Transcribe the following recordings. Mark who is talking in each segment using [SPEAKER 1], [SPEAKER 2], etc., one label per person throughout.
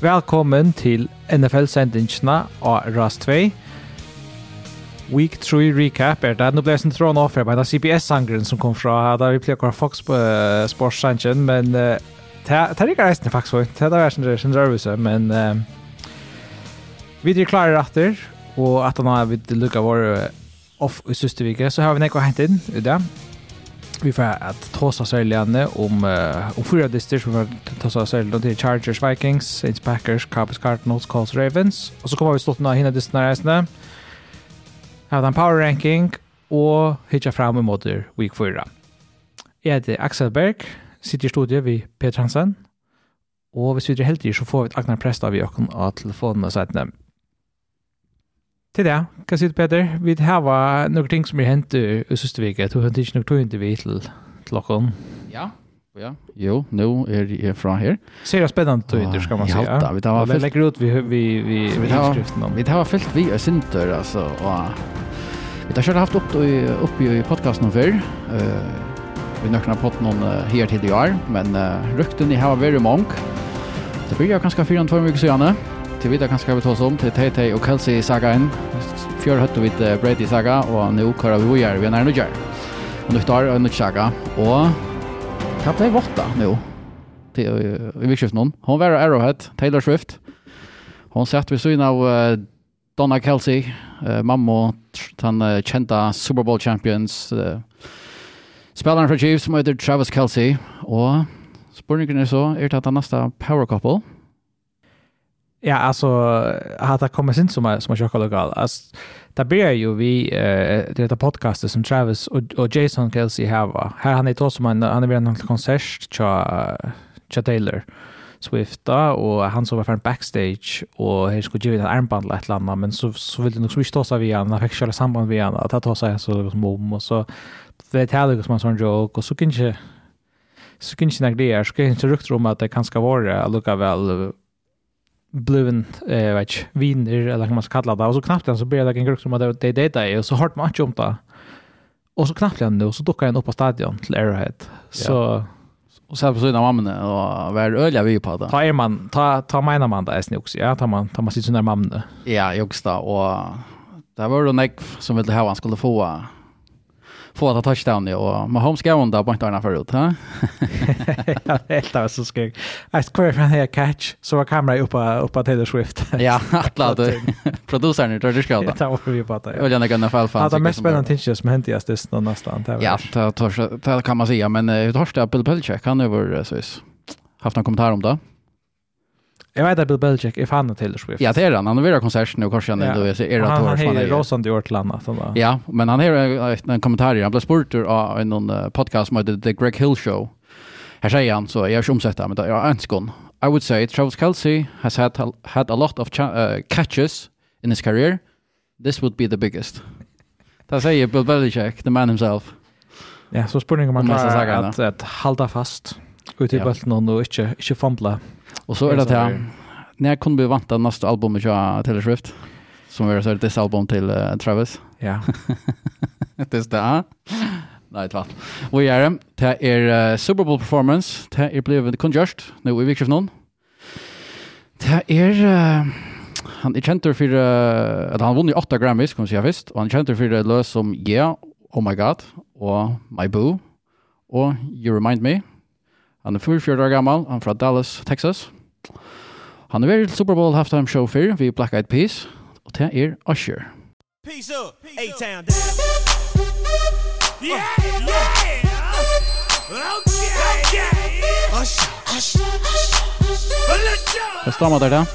[SPEAKER 1] Velkommen til NFL-sendingsna av RAS 2. Week 3 recap er det. Nå ble jeg sin tråd nå for meg. CBS-sangeren som kom fra da vi pleier å Fox uh, Sports-sangen, men uh, det er ikke reisende faktisk. Det er sin, sin men uh, vi er klare etter, og etter nå har vi lukket vår off i søstervike, så har vi nekket hentet inn i det. Vi får att tossa säljande om uh, om fyra distrikt vi får tossa säljande till Chargers, Vikings, Saints, Packers, Cowboys, Cardinals, Colts, Ravens. Och så kommer vi stått några hinna distrikterna. Här en power ranking och hitcha fram emot week 4. Jag heter Axel Berg, sitter i studiet vid Peter Hansen. Och vi är helt i så får vi ett agnar präst av i ökon av telefonen och sätter Til det, hva sier du Peter? Vi har noen ting som er hent i Søstervike. Du har ikke noen tog inn til vi til klokken.
[SPEAKER 2] Ja, ja. Jo, nå er jeg fra her.
[SPEAKER 1] Ser det spennende tog inn, skal man si.
[SPEAKER 2] Ja, da, vi tar
[SPEAKER 1] fyllt. Legger ut vi, vi, vi, vi innskriften om.
[SPEAKER 2] Vi tar fyllt vi og synter, altså. Og, vi har selv haft opp, opp i podcasten før. Uh, vi nøkker har fått noen uh, her til i år, men uh, røkten i her var veldig mange. Det blir jo kanskje 4-2 uker siden, til videre kanskje vi ta oss om til Tay-Tay og Kelsey i sagaen. Fjør høtte vi til Brady i saga, og nå kører vi gjør, vi er nær nødgjør. Og nå tar jeg nytt saga, og hva ble våtta nå? I vikskiften noen. Hun var Arrowhead, Taylor Swift. Hun satt ved syn av Donna Kelsey, mamma den uh, kjente Super Bowl champions, spilleren fra Chiefs som heter Travis Kelsey, og spørningen er så, er det at han neste power couple,
[SPEAKER 1] Ja, alltså hata kommer sin som som jag kallar gal. Alltså där ber ju vi eh det där podcastet som Travis och, och Jason Kelsey har. Här han är då som han han är en konsert cha cha Taylor Swift då och han så var fram backstage och här skulle ju ett armband eller ett landa men så så vill det nog switcha så vi igen. Han fick köra samband vi han att ta sig så som om och så det jag det som en sån joke och så kanske så kanske när det är så kanske ryktet om att det kanske var att lucka väl bluen eh, vet ikke, viner, eller hva man ska kalla det, och så knappt den så blir det en grupp som at det er det så hårt match om det, Och så knappt han då så dockar han upp på stadion till Arrowhead, så...
[SPEAKER 2] och så här på siden mamma och var öliga vi på det?
[SPEAKER 1] Ta, er man, ta, ta mina man där jeg också. ja, ta man, ta man sitt sånn mamma.
[SPEAKER 2] Ja, jag också och där det var då nekv som ville ha han skulle få, få att touchdown i och Mahomes går undan på inte annars förut.
[SPEAKER 1] Ja, helt av så skönt. Jag skulle från här catch så var kameran uppe uppe till Swift.
[SPEAKER 2] ja, alla du. Producenten tror du ska
[SPEAKER 1] då. Ja, vi på det.
[SPEAKER 2] Vill gärna kunna fall
[SPEAKER 1] fan. Ja, det mest spännande tinges som hänt i just nu nästan.
[SPEAKER 2] Ja, det kan man säga men hur törs det Bill Belichick han över så haft någon kommentar om det?
[SPEAKER 1] Jag vet att Bill Belichick är fan av Taylor Swift.
[SPEAKER 2] Ja, det är han. Han har varit konsert nu kanske han då jag ser era
[SPEAKER 1] tår. Han är rasande i vårt land alltså.
[SPEAKER 2] Ja, men han har en kommentar. Han blev spurt av en podcast som heter The Greg Hill Show. Här säger han så jag har omsett det men jag har en. I would say Travis Kelsey has had had a lot of uh, catches in his career. This would be the biggest. Det säger Bill Belichick, the man himself.
[SPEAKER 1] Ja, så spurningen man klarar att, att halda fast ut i bulten och inte, inte fumbla
[SPEAKER 2] Och så är det att när jag kunde vänta nästa album av Taylor Swift som vi så sett album till uh, Travis.
[SPEAKER 1] Ja.
[SPEAKER 2] Det är det. Nej, det var. Vi är dem. Det är uh, Super Bowl performance. Det är blev kun just nu i veckan någon. Det är uh, han är känd för uh, att han vann ju Grammys kan man säga visst och han är känd för det lös som Yeah, Oh My God och My Boo och You Remind Me. Han er 44 år gammal, han er fra Dallas, Texas. Han har vært Super Bowl halftime show for vi Black Eyed Peas, og det er Usher. Peace up, A-Town down. Yeah, yeah, okay, yeah. Usher, Usher, Usher. Det stammer der, da.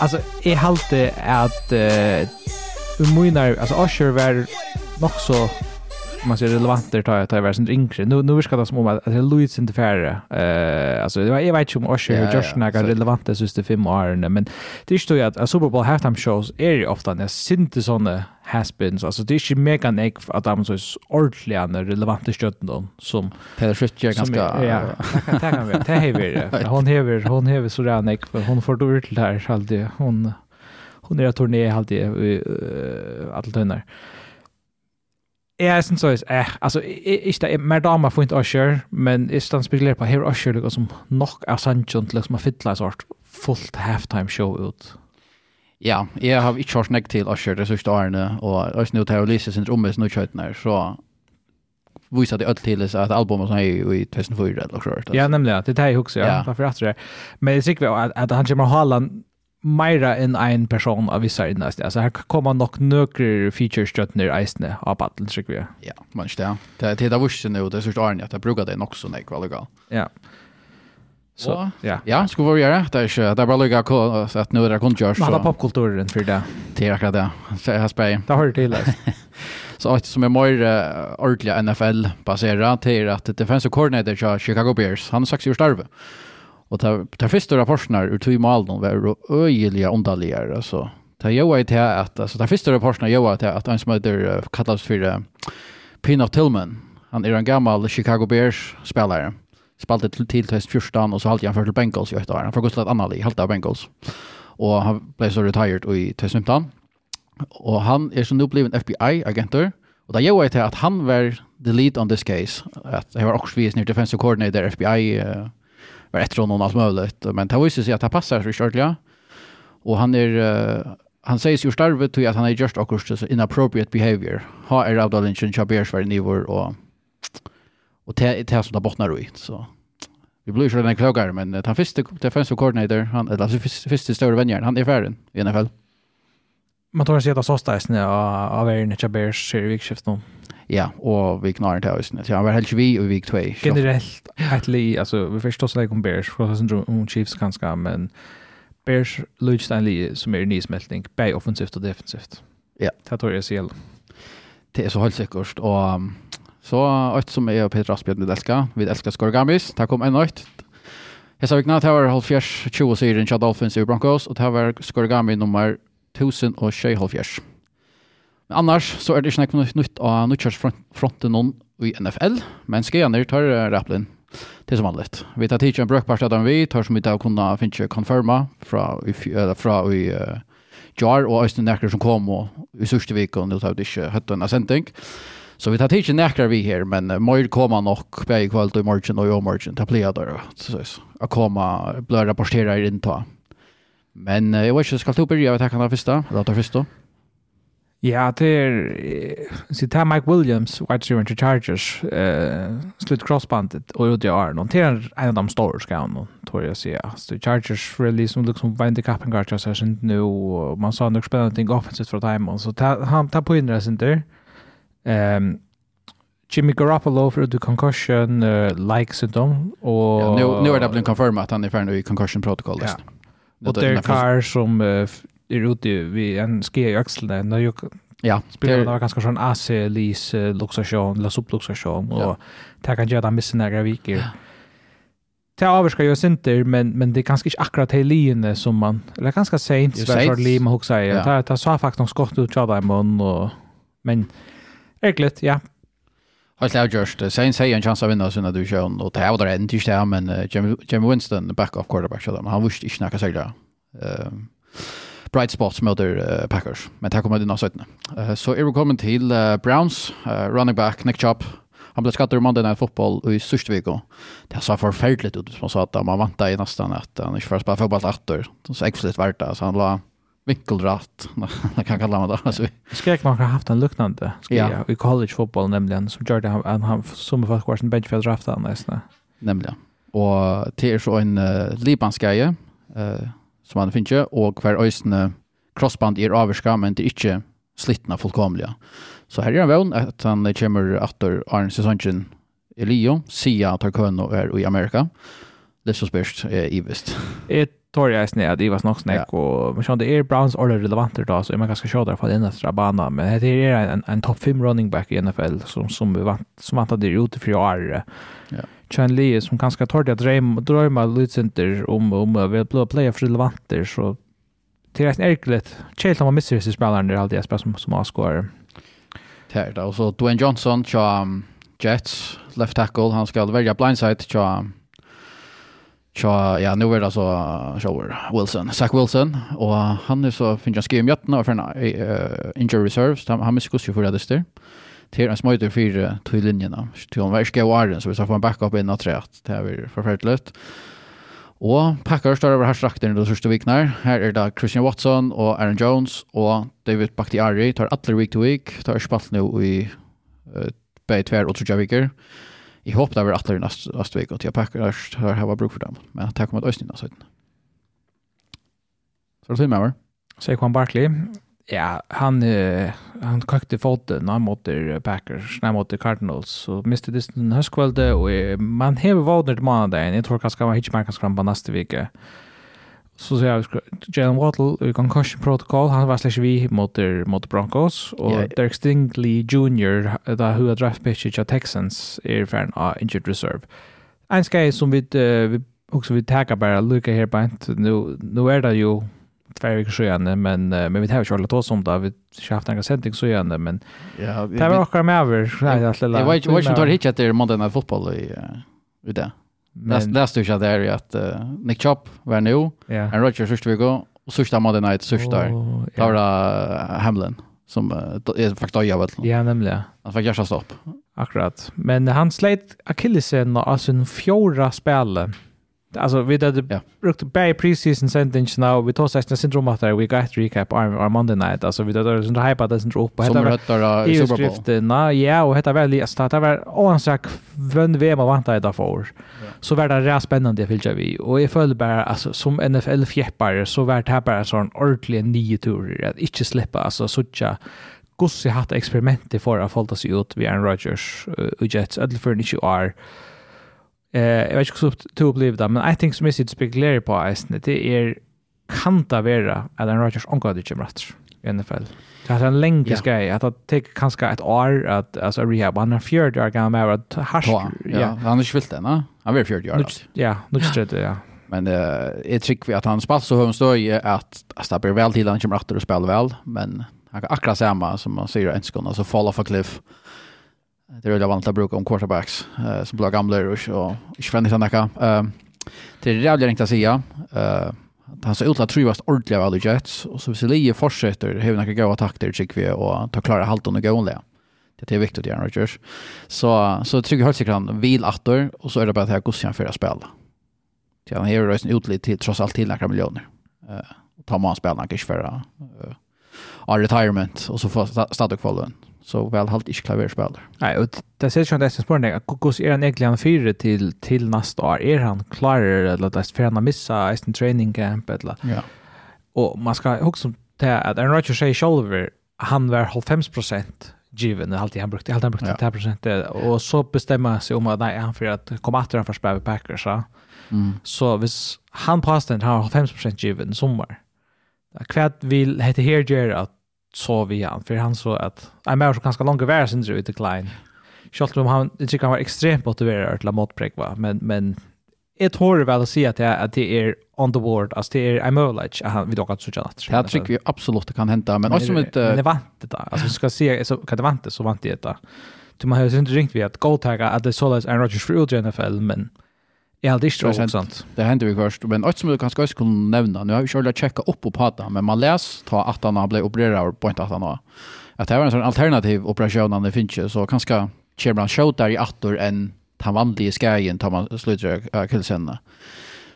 [SPEAKER 1] Alltså, jag halte att uh, Umunar, alltså Usher var nog så man ser relevant där tar jag tar versen yngre. Nu nu viskar det som om att det Louis inte färre. Eh alltså det var jag vet ju om Osher och Josh Nagar relevanta sista fem åren men det är ju att Super Bowl halftime shows är ju ofta när synte såna has-beens. Alltså det är ju mega nek att de så ordentliga relevanta stjärnorna som
[SPEAKER 2] Taylor Swift gör ganska
[SPEAKER 1] ja. Det kan vi. Det. Hon hever hon hever så där neck för hon får då ut där alltid hon hon är turné alltid i alla tunnar. Ja, jeg synes så, eh, altså, ikke det er mer damer for ikke Usher, men jeg synes spekulerer på her Usher liksom som nok er sannsyn til liksom å fytle en sort fullt halftime show ut.
[SPEAKER 2] Ja, jeg har ikke hørt nek til Usher det sørste årene, og jeg Øystein til å Lise sin rommet som utkjøyten her, så viser det alt til at albumet som er i 2004 eller noe sånt.
[SPEAKER 1] Ja, nemlig, det er det jeg husker, ja,
[SPEAKER 2] ja.
[SPEAKER 1] derfor at det er. Men jeg sikker at, at han kommer å ha land meira enn ein person av vissa innast. Alltså här kommer nok nøkre features stött ner isne av battle tycker vi.
[SPEAKER 2] Ja, man stä. Det det där visste nu det är så arn att jag brukar det också när jag går.
[SPEAKER 1] Ja. Så ja.
[SPEAKER 2] Ja, ska vi göra det Det är det där bara lugga så att nu är det
[SPEAKER 1] kontjör
[SPEAKER 2] så.
[SPEAKER 1] Alla popkulturen för det.
[SPEAKER 2] Det är akkurat det. Så här spel.
[SPEAKER 1] Det har hör till.
[SPEAKER 2] Så att som är mer ordentliga NFL baserat till att defensive coordinator Chicago Bears han har sagt ju starve. Och ta ta første rapportene ur i mål de var öjliga ondaligare Altså. Ta jag vet til att alltså ta första rapporterna jag til att han som heter kallas for Pin of Tillman. Han är en gammal Chicago Bears spelare. Spalte till till till första och så halte han för till Bengals i ett år. Han får gå til et annet lig, halte av Bengals. Och han blev så retired i 2015. Och han är som nu en FBI-agenter. Och gjør jeg til att han var the lead on this case. Att han var också vis defensive coordinator FBI var efter honom allt möjligt. Men det visade sig att det passar så kört Och han är uh, han sägs ju starvet till att han är just akkurat så inappropriate behavior. Ha är av den Chabers, var bärs nivåer och och det det som det bottnar i så vi blir ju den klokare men han första defensive coordinator han eller alltså första stora vänjaren han är färdig i alla fall.
[SPEAKER 1] Man tar sig att såsta är av av er inte bears ser vi skift nu.
[SPEAKER 2] Ja, och vi knar inte oss. Ja, var helt vi och vi två.
[SPEAKER 1] Generellt helt alltså vi förstår så om bears för syndrom om Chiefs ganska men bears Lutstein Lee som är nysmältning bäj offensivt och defensivt.
[SPEAKER 2] Ja.
[SPEAKER 1] Det tror jag ser.
[SPEAKER 2] Det är så helt säkert och så allt som är Peter Asbjörn älskar. Vi älskar Skorgamis. Tack om en ett. Jag sa vikna att det var halvfjärs 20 syren Chad Dolphins i Broncos och det var Skorgami nummer 1070. Men annars så er det ikke noe nytt av nyttjørsfronten noen i NFL, men skjønner tar rappelen til som vanligt. Vi tar til en brøkpart av dem vi, tar som vi da kunne finne konfirma fra, fra i uh, Jar og Øystein Nekker som kom og i sørste vik, og nå tar vi ikke høtt en sending. Så vi tar til Nekker vi her, men uh, mer kommer nok på i kveld og i morgen og i morgen, til å bli der, så jeg kommer, rapporterer rapporteret inn til Men eh, jeg vet ikke, skal du börja med tackarna första? Eller ta första?
[SPEAKER 1] Ja, det är så det Mike Williams, wide receiver till Chargers, eh slut crossbandet och ut i Arnon. Det en av de stora skärmarna, tror jag säga. Så Chargers really, som liksom vinner kappen Garcia session nu och man sa nog spännande ting offensivt från Diamond. Så han tar på inre sin där. Ehm Jimmy Garoppolo för the concussion uh, like symptom och
[SPEAKER 2] ja, nu nu är det blivit confirmat att han är ferdig i concussion protocol.
[SPEAKER 1] Ja. Och det är Carr som uh, är ute vid en ske i axeln. När jag
[SPEAKER 2] ja,
[SPEAKER 1] spelar
[SPEAKER 2] det
[SPEAKER 1] var ganska sån AC, Lis, Luxation, La Sub
[SPEAKER 2] Luxation.
[SPEAKER 1] Och det kan göra missen några viker. Ja. Det avskar ju synter men men det är kanske inte akkurat det linjen som man eller ganska sent så
[SPEAKER 2] där
[SPEAKER 1] Lima hooksar.
[SPEAKER 2] Ja.
[SPEAKER 1] Det det sa faktiskt något skott ut av dem och men Erkligt, ja.
[SPEAKER 2] Helt just. Sen sier en chans å vinne sin divisjon, og det var det en tirsdag, men uh, Jimmy Winston, backup quarterback, så han visste ikke noe særlig. Uh, bright spots mot uh, Packers, men det kommer til nå 17. Uh, så er vi kommet til uh, Browns, uh, running back, Nick Chubb. Han ble skattet i Monday Night Football i sørste viko. Det så forferdelig ut, som man sa at man vant det i nesten at han ikke får spille fotball etter. Så jeg var det, så han la vinkelrätt. Man kan kalla man det. Alltså.
[SPEAKER 1] Skrek man har haft en liknande
[SPEAKER 2] ja.
[SPEAKER 1] i college fotboll nämligen som gjorde han, han, han som folk var sin bench för att drafta han nästan.
[SPEAKER 2] Nämligen. Och det är så en uh, libansk uh, som han finns ju och hver ösne crossband är avskam men det är inte slitna fullkomliga. Så här är han väl att han kommer åter Arne Sesongen Lio, Sia Tarkono är i Amerika. Och Det er så spørst, er ivist.
[SPEAKER 1] Jeg tror jeg snedet, at Ivas nok snakk, og men sånn, det er Browns ordet relevanter da, så er man ganske kjødere for denne strabana, men det er en, en topp 5 running back i NFL, som, som vi vant, som vant at det er ute for året.
[SPEAKER 2] Ja.
[SPEAKER 1] Chan Lee, som ganske tar det at drømme lydsenter om, om å bli for relevanter, så det er erkeligt. Kjell om man misser disse spillerne, det er alltid jeg spiller som, som avskårer.
[SPEAKER 2] Det er det, og så Dwayne Johnson, tja Jets, left tackle, han skal velge blindside, tja Tja, ja, nu är det alltså Shower Wilson, Zach Wilson och han är så finns jag skriver om jötna för en uh, injury reserves. han, han misskus ju för det där. Till en smöjter för till linjerna. Till hon värska åren så vi ska få en backup in och trät. Det är förfärligt. Och Packers står över här slakten de första veckan. Här är det Christian Watson och Aaron Jones och David Bakhtiari tar alla week to week. Tar spalt nu i uh, bäj tvär och tredje jag hoppas att vi atlar nästa nästa vecka och jag packar här har jeg bruk for dem. Men takk om at Øystein har ösnina så er det med meg.
[SPEAKER 1] Säg Juan Barkley. Ja, han uh, han kökte foten när mot Packers, när mot Cardinals så miste det den höstkvällen och man hever vårdnad månaden. Jag tror kanske man hittar man kan skrampa nästa vecka så så jag Jalen Waddle i concussion protocol han var slash vi mot mot Broncos och yeah. Derek Stingley Jr där hur draft pitch i Texans är fan uh, injured reserve. En ska som vi uh, vi också vi tagga bara Luca här på nu nu är det ju två veckor sedan men uh, men vi har ju Charlotte om där vi haft några sändning så igen men ja det var också med över
[SPEAKER 2] så här att lilla. Jag vet inte vad det heter Monday Night Football i uh, det. Men läste du inte där att uh, Nick Chop var nu, yeah. Roger Rodgers första veckan och sista Monday night sista. Oh, yeah. Där var Hamlin som är faktiskt jag vet.
[SPEAKER 1] Ja, nämligen.
[SPEAKER 2] Han fick göra stopp.
[SPEAKER 1] Akkurat. Men han slet Achillesen av sin fjärde spel Alltså vi hade ja. brukt bäj preseason sentence now vi tog sexna syndrom att vi got recap on on Monday night. Alltså vi hade sån hype där syndrom på.
[SPEAKER 2] Heter det i
[SPEAKER 1] skriften ja och heter väl att det var oansak vem vi var väntar där för så var det rätt spännande filter vi och i föll bara alltså som NFL fjäppare så var det bara sån ordentlig ny turer. Att inte släppa alltså såcha gossi hatt eksperimentet for å folta sig ut. Vi Aaron Rodgers och Jets, ødel for 90 år, Eh, jag vet inte hur du upplevde det, men I think som jag sitter spekulerar på eisen, det är kan det vara att en Rodgers omgår det kommer rätt i NFL. Det är en längre grej, att det tar kanske ett år att alltså rehab, han är 40 år gammal med att harsk.
[SPEAKER 2] Ja, han är inte vilt än, han är 40 år.
[SPEAKER 1] Ja, nu är det, ja.
[SPEAKER 2] Men uh, jag tycker att han spelar så högt så i att det blir väl till han kommer att och spelar väl, men han kan akkurat samma som man säger en sekund, alltså fall off a cliff det är väl vanligt att bruka om quarterbacks uh, som blir gamla och, inte vänner sen där. Ehm det är jävligt enkelt att säga. Uh, han så ut att trivas ordentligt av alla Jets och så vill Lee fortsätter hur några goda takter tycker vi och ta klara halton och gående. Det är viktigt Aaron Rodgers. Så så tycker jag helt säkert han vil attor och så är det bara att här gossen för att spela. Så han är ju rösten utligt till trots allt till några miljoner. Eh ta tar man spelarna kanske för uh, retirement och så får stadigt kvar så väl halt inte klaverspelare.
[SPEAKER 1] Nej, och det ser ju nästan spår när Kokos är han egentligen en fyra till till nästa år. Är han klar eller det för han missa sin training camp eller.
[SPEAKER 2] Ja.
[SPEAKER 1] Och man ska också ta att Aaron Rodgers säger själv han var 95 given alltid han brukte alltid han brukte 10 och så bestämmer sig om att nej han för att komma åter han för spela Packers så. Mm. Så vis han passar han har 95 given sommar. Kvärt vill heter här gör att så vi han, för han så att en så ganska långt värre så ut i Schalt om han, det tycker han var extremt motiverad till mot motpräck va, men, men ett tror väl att se att det, att det är on the board, as det är I'm möjlighet han, vi dock att sådana natt.
[SPEAKER 2] Det tycker vi absolut kan hända, men, men också med...
[SPEAKER 1] Men det vant det där, alltså ska se, så, kan det vant det så vant det där. Du man har inte ringt vi att gå att det således Aaron Rodgers för ut i NFL, men... Ja, det ikke tråd, sant?
[SPEAKER 2] Det hendte vi først, men alt som du kanskje også kunne nevne, nå har vi selv tjekket opp på pata, men man les ta at han ble opereret av point at han var. At det var en sånn alternativ operasjon han det finnes ikke, så kanskje kommer man skjøt der i atter enn den vanlige skægen tar man slutter uh, kjølsene.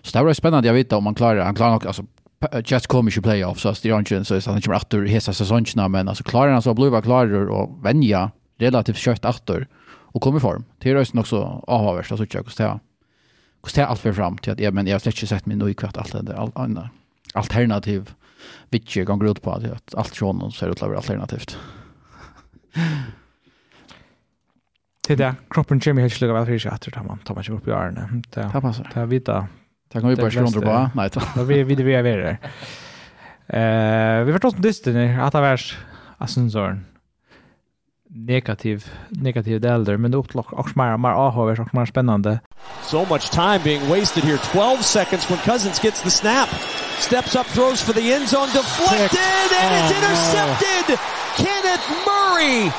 [SPEAKER 2] Så det var spennende å vite om han klarer, han klarer nok, altså, Jets kommer ikke i playoff, så det är ikke så han kommer atter hese sesongene, men altså, klarer han så blir bli klarer og venja relativt kjøtt atter og kommer i form. Det er også nok så avhavers, altså, ikke hvordan det hur det allt för fram till att ja, men jag har slett sett sett nu i kvart allt det all, andra Alternativ vilket kan ut på allt alt någon ser ut att alternativt.
[SPEAKER 1] Det er det. Kroppen kommer helt slik väl för sig att etter det man tar man ikke i årene. Det
[SPEAKER 2] passer.
[SPEAKER 1] Det er vita.
[SPEAKER 2] Tack kan vi bara skjønne på. Nej.
[SPEAKER 1] Då Vi vi vi är er Eh, Vi har forstått dysten i att det er av. negativ negativ delder men lock er och mer och mer spännande.
[SPEAKER 3] So much time being wasted here 12 seconds when Cousins gets the snap. Steps up throws for the end zone deflected and it's oh, intercepted. Kenneth Murray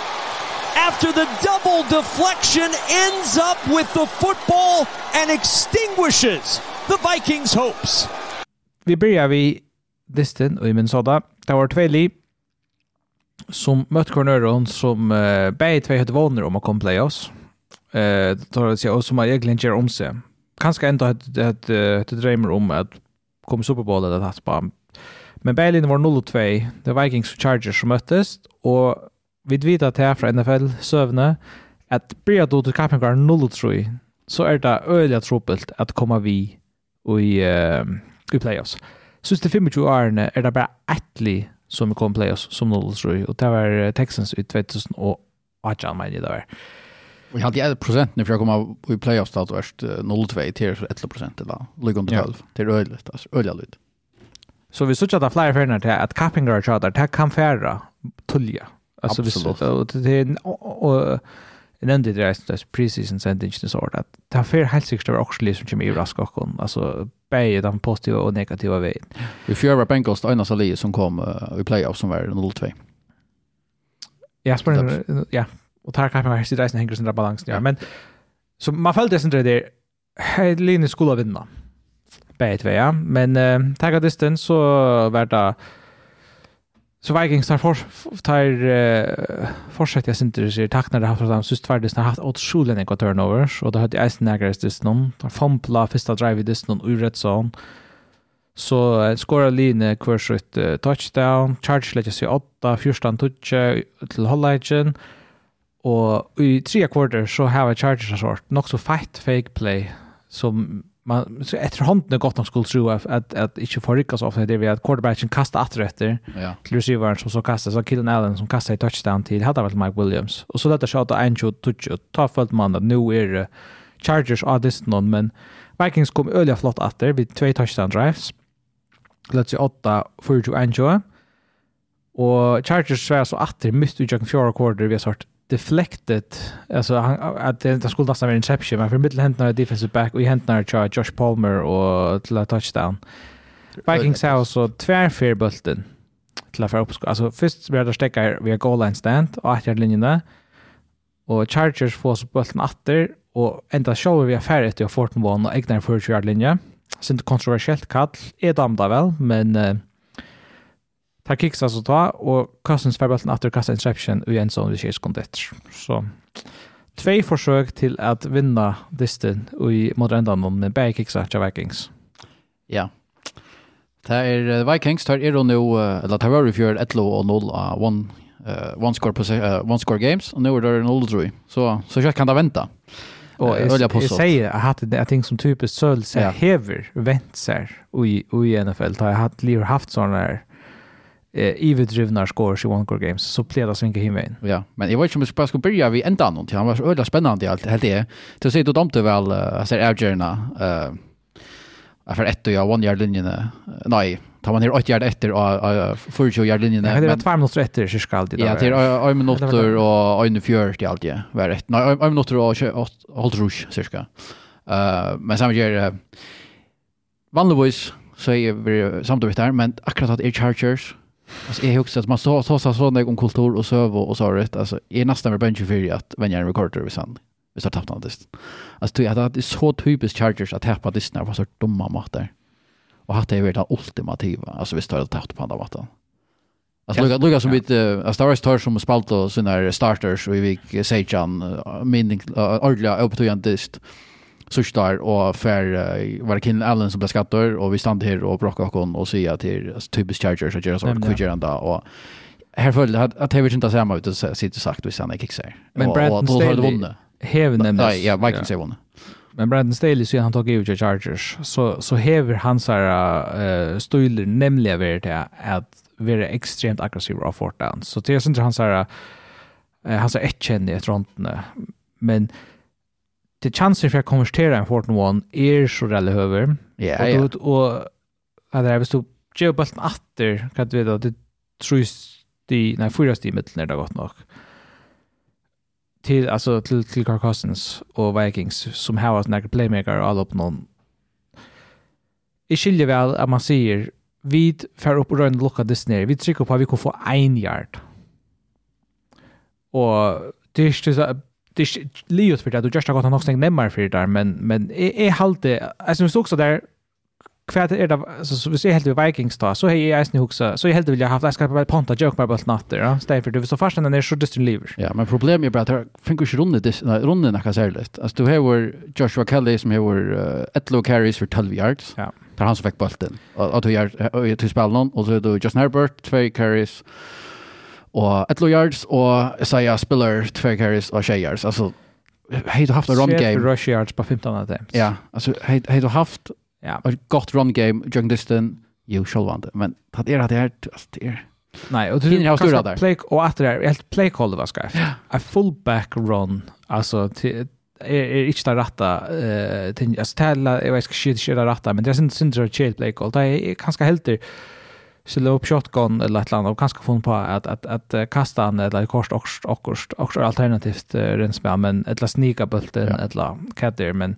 [SPEAKER 3] after the double deflection ends up with the football and extinguishes the Vikings hopes.
[SPEAKER 1] Vi börjar vi distan och i Minnesota. Det var två som møtte Cornøron som uh, begge tvei hadde vågner om å komme playoffs. Uh, tar det seg, og som har egentlig ikke om seg. Kanskje enda hadde drømmer om at Super Bowl eller hatt på Men Berlin var 0-2. Det var Vikings og Chargers som møttes, og vi vet at her fra NFL-søvne at blir du til kampen går 0-3, så er det øyelig trubbelt at komme vi i, uh, i playoffs. Så det 25 årene er det bare ettelig som kom playoffs som 0 3 och det var Texans i 2000 och Arjan men det var.
[SPEAKER 2] Vi hade ju procent när jag kom i playoffs då först 0-2 till 11 procent då. Ligger under 12 till öligt alltså öliga lut.
[SPEAKER 1] Så vi såg att flyer för när att Kappinger charter att kan färra tulja. Alltså vi så det och Jeg nevnte det reisen, det preseason sendingen så det at det er fyrir helt sikkert over okselig som kommer i raskokken, altså begge de positive og negative veien.
[SPEAKER 2] Vi fjør var Bengals det eneste som kom i playoff som var 0-2.
[SPEAKER 1] Ja, spørsmål, ja. Og tar kanskje her sitt reisen henger sin balansen, ja. Men så man følte det sin det der, Linus skulle vinna. Begge tvei, ja. Men uh, tagga distance så var det så Vikings tar for tar uh, fortsätter jag det sig tack när det har haft de sist tvärdes har haft åt skolan en turnovers. Och då hade Eisen Nagers det någon tar fampla första drive i det någon ur zone så uh, skorar Line kvar uh, touchdown. Charge lägger sig åtta första touch till Hollagen och i tre kvarter så har Chargers sort nok så fight fake play som man så efterhand när gott han skulle tro att att, att inte förrycka så ofta det vi att quarterbacken kastar åt rätter ja. till receivern som så kastar så Killen Allen som kastar i touchdown till hade väl Mike Williams. Och så detta shot en shot touch och ta fullt man att nu är uh, Chargers av distan men Vikings kom öliga flott åter vid två touchdown drives. Let's say 8 för ju Anjo och Chargers var så åter mitt i jacken fjärde quarter vi har sagt deflected alltså han att det skulle nästan vara interception men för mittelhändarna är defensive back och i händerna är Josh Palmer och till touchdown. Vikings har så tvär för bulten till att få upp alltså först blir det stäcker via goal line stand och att linjen där och Chargers får så bulten åter och ända show vi är färdigt till Fortnite och egna för yard linje. Sint kontroversiellt kall är damda väl men tar kicks alltså ta och Cousins får bollen efter kasta interception i en sån vi ser skont efter. Så två försök till att vinna disten i mot ändan med bägge kicks av Vikings.
[SPEAKER 2] Ja. Det är Vikings tar er nu eller tar var för 1 och 0 och one uh, one score uh, one score games och nu är det 0 3. Så så jag kan ta vänta.
[SPEAKER 1] Och jag säger jag hade det ting som typiskt Söl säger hever vänt sig i i NFL. Jag haft haft haft såna här eh iverdrivna scores i One Core Games så pleda det svinka himmen.
[SPEAKER 2] Ja, men jag vet inte om jag ska ska börja vi ända någon till han var så öde spännande allt helt det. Så ser då domte väl alltså Algerna eh för ett och jag one yard linjen nej tar man ner 8 yard efter och 40 yard linjen.
[SPEAKER 1] Ja, det var två minuter efter så ska det.
[SPEAKER 2] Ja, till är 1 minuter och 1:40 allt det. Var rätt. Nej, 1 minuter och håll rush cirka. Eh men samma gör vanligtvis så är vi samtidigt där men akkurat att Chargers Alltså jag också att man så så så sån om kultur och söv och så rätt alltså är nästan med bunch för att vänja en recorder vi sen. Vi har tappat något. Alltså jag hade så typiskt Chargers att tappa det när var så dumma matter. Och hade det varit det ultimativa. Alltså vi står tappat på andra vatten. Alltså Lucas Lucas som bit a Star Wars tar som spalt och såna starters och vi fick Sejan mening ordliga upp till en dist sørste og for uh, var det Kinn Allen som ble skattet, og vi stand her og bråkket oss og sier til typisk Chargers og gjør sånn, hva gjør han da, og at följde att att Havertz inte samma ut og sitte sagt hvis han sen kickar.
[SPEAKER 1] Men Brandon Staley Hever nemlig.
[SPEAKER 2] Nej, ja, Vikings har vunnet.
[SPEAKER 1] Men Brandon Staley sier han tok tog över Chargers så så Hever hans her uh, stöler nemlig vart det at være ekstremt aggressiv av fort down. Så det är inte han så uh, han så ett känner ett runt men till chanser för att konvertera en Fortnite One är så rally över.
[SPEAKER 2] Ja, ja.
[SPEAKER 1] Och och hade det visst ju bulten åter kan du veta det trus de nej fyra sti mitt när det gått nog. Till alltså till till Kirk Cousins och Vikings som har haft några playmaker all upp någon. I skiljer väl att man säger vid för upp och runt lucka Disney. Vi trycker på att vi kan få en yard. Och det är det är livet för det du just har gått något stängt nemmar för det där men men är är halt det alltså så också där kvärt är det alltså så vi ser helt vi Vikings då så hej jag snu också så jag helt vill jag haft jag ska bara ponta joke med bara natter ja. Stäv för du så fast den är så just lever
[SPEAKER 2] ja men problemet är bara att fick ju runde, det när jag säger det, alltså du har Joshua Kelly som har uh, ett low carries för 12 yards.
[SPEAKER 1] Ja.
[SPEAKER 2] Per han som fick bollen och att du gör till spel någon och så är då Justin Herbert två carries och Etlo Yards och Isaiah Spiller, Tver Harris och Shea Yards. Alltså, hej du haft en run game.
[SPEAKER 1] Rush Yards på 15 attempts.
[SPEAKER 2] Ja, alltså hej du haft
[SPEAKER 1] ja.
[SPEAKER 2] ett gott run game, Jung Diston, jo, självande. Men det är det här, alltså det är...
[SPEAKER 1] Nej, och
[SPEAKER 2] du
[SPEAKER 1] har
[SPEAKER 2] stora där.
[SPEAKER 1] Play och att det är helt play call vad ska. A fullback run alltså till är är inte det rätta eh till alltså tälla jag vet inte shit shit rätta men det är inte synd chill play call. Det är kanske helt Så upp shotgun eller ett land och kanske få på att att att kasta han eller kors och och och alternativt rens med men eller snika bulten
[SPEAKER 2] ja.
[SPEAKER 1] eller katter men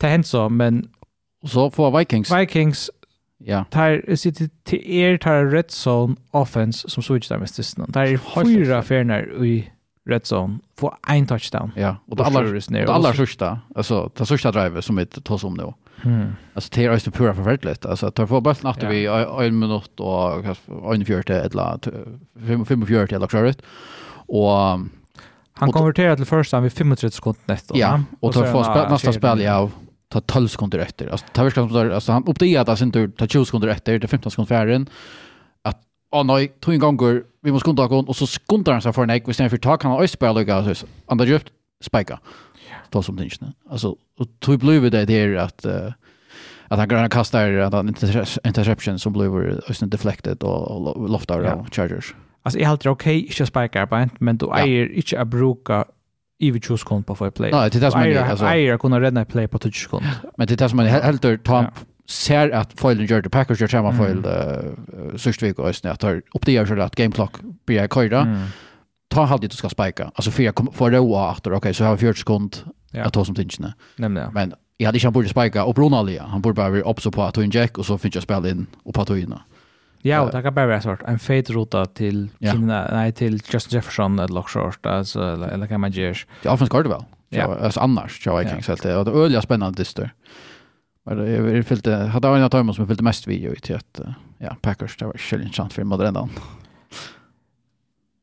[SPEAKER 1] det hänt så men
[SPEAKER 2] så får Vikings.
[SPEAKER 1] Vikings
[SPEAKER 2] ja.
[SPEAKER 1] tar sitt till er tar red zone offense som switch där med stisnan där är fyra färnar i red zone. Får en touchdown.
[SPEAKER 2] Ja och det
[SPEAKER 1] allra
[SPEAKER 2] det allra sista alltså det sista drivet som vi tar som nu.
[SPEAKER 1] Mm.
[SPEAKER 2] Alltså det är ju pura förfärligt. Alltså tar få bara
[SPEAKER 1] snart
[SPEAKER 2] vi en minut och en fjärde eller fem fem fjärde eller så. Och
[SPEAKER 1] han konverterar till första vid 35 sekunder nästan.
[SPEAKER 2] Ja, och tar få spel nästa spel ja ta 12 sekunder efter. Alltså tar vi ska alltså han uppdaterar alltså inte ta 20 sekunder efter det 15 sekunder färden. Att åh nej, två gånger vi måste kunna gå och så skundar han sig för en ägg istället för tak han har öspel och andra djupt spika ta som tingene. Alltså, och tog blev det där att uh, att han gröna kastar att han interception som blev ösnen deflected och loftar
[SPEAKER 1] ja.
[SPEAKER 2] och chargers.
[SPEAKER 1] Alltså är helt okej, okay, inte spikar på men du
[SPEAKER 2] är
[SPEAKER 1] ja. inte att bruka i vi tjus kund på för play.
[SPEAKER 2] Nej, det är det som är gör.
[SPEAKER 1] Alltså. Eier kunna rädda ett play på tjus kund.
[SPEAKER 2] Men det är det som man helt ur tamp
[SPEAKER 1] ja.
[SPEAKER 2] ser att foilen gör det. Packers gör samma foil
[SPEAKER 1] mm.
[SPEAKER 2] uh, sørst vik och ösnen. Att tar upp det gör så att game clock blir jag köjda.
[SPEAKER 1] Mm
[SPEAKER 2] ta en halvtid du ska spika. Alltså för jag får råa åter. okej, okay, så har vi 40 sekund
[SPEAKER 1] ja.
[SPEAKER 2] att ta som tingarna.
[SPEAKER 1] Nämligen.
[SPEAKER 2] Men jag hade inte han borde spika och Brunalia, han borde bara vara uppe på att ta en jack och så finns jag spela in och på togina.
[SPEAKER 1] Ja, och det kan bara vara svårt. En fade rota till
[SPEAKER 2] ja.
[SPEAKER 1] Kina, nej, till Justin Jefferson eller Lockshort, alltså, eller, eller kan man göra.
[SPEAKER 2] Det är offense det väl?
[SPEAKER 1] Ja.
[SPEAKER 2] Alltså annars, tror jag Vikings helt. Det är öliga spännande dyster. Men jag fyllde, hade en av som jag fyllde mest video i till att, ja, Packers, det var kylligt chans för modellen.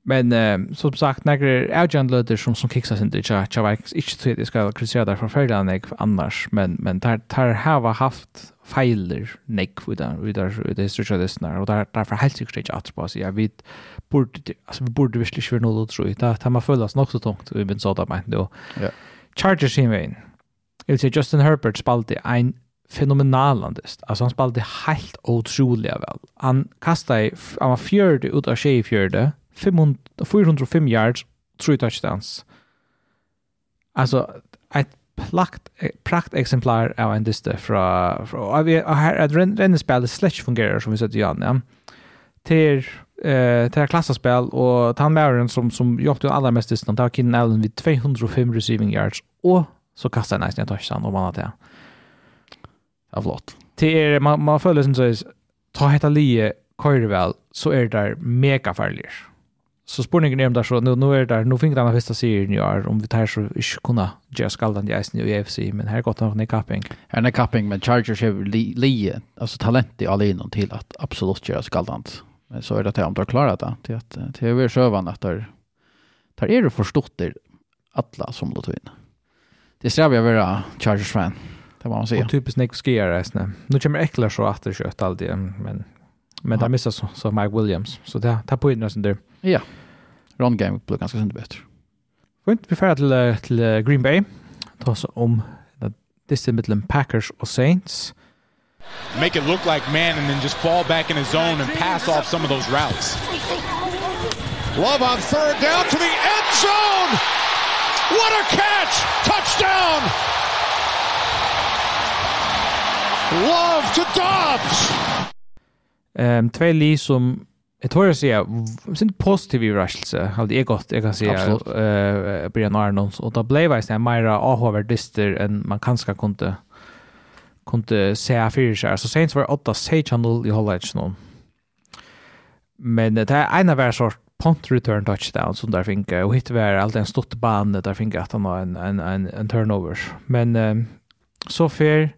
[SPEAKER 1] Men eh, som sagt, när det är några avgörande som, som kicksas inte i vet inte så att jag ska kritisera därför för förra nek annars, men, men där, där har haft feiler nek vi den vi där det historiska lyssnar och där därför helt säkert inte att på sig jag vet borde alltså vi borde visst köra något tror jag där man följas nog så tungt vi men så där men då
[SPEAKER 2] ja.
[SPEAKER 1] Chargers i main jag vill säga Justin Herbert spalte en fenomenalandest alltså han spalte helt otroliga väl han kastade han var fjörde ut av tjej fjärde 500, 405 yards, 3 touchdowns. Alltså, ett plakt, prakt exemplar av en dyste fra, fra og vi har et rennespel slett fungerer som vi sett i an, ja. Til, eh, till klassaspel och han med som, som jobbet jo allra mest disten, det var Keenan Allen vid 205 receiving yards, och så kastar han nästan i touchdown, och man har det.
[SPEAKER 2] Det flott.
[SPEAKER 1] Till er, man, man följer som sägs, ta hetta lie, køyre väl, så är det där mega farligt. Så spurningen er om det så, nå, er det, nå finner han første sier i år, om vi tar så ikke kunne gjøre skalden i eisen i UFC, men her gått nok nedkapping.
[SPEAKER 2] Her er nedkapping, men Chargers har li, li, altså talent i alle innom til at absolutt gjøre skalden. Men så er det til om du har klaret det, til at til å være sjøvann at der, der er det forstått der alle som låter inn. Det strever jeg å være Chargers-fan, det må man si.
[SPEAKER 1] Og typisk Nick Skier eisen. Nå kommer Ekler så at det kjøtt alltid, men, men
[SPEAKER 2] det
[SPEAKER 1] er mistet så Mike Williams, så det, det er på innan der.
[SPEAKER 2] Ja. Yeah. Run game blev ganska synd bättre.
[SPEAKER 1] Fint, vi färd till, eh, till eh, Green Bay. Ta oss om det distan mittlen Packers och Saints.
[SPEAKER 4] make it look like man and then just fall back in his zone and pass off some of those routes.
[SPEAKER 3] Love on third down to the end zone. What a catch! Touchdown! Love to Dobbs.
[SPEAKER 1] Ehm två li som Jag tror jag ser sin positiv överraskelse. Har det gått jag kan säga eh Brian Arnolds och då blev jag sen mera ahover dyster än man kanske kunde kunde se för sig. Så Saints var 8 6-0 i Hollage nu. Men det är en av varje sort punt return touchdown som där fick och hit var allt en stort band där fick att han har en en en, en turnover. Men um, så för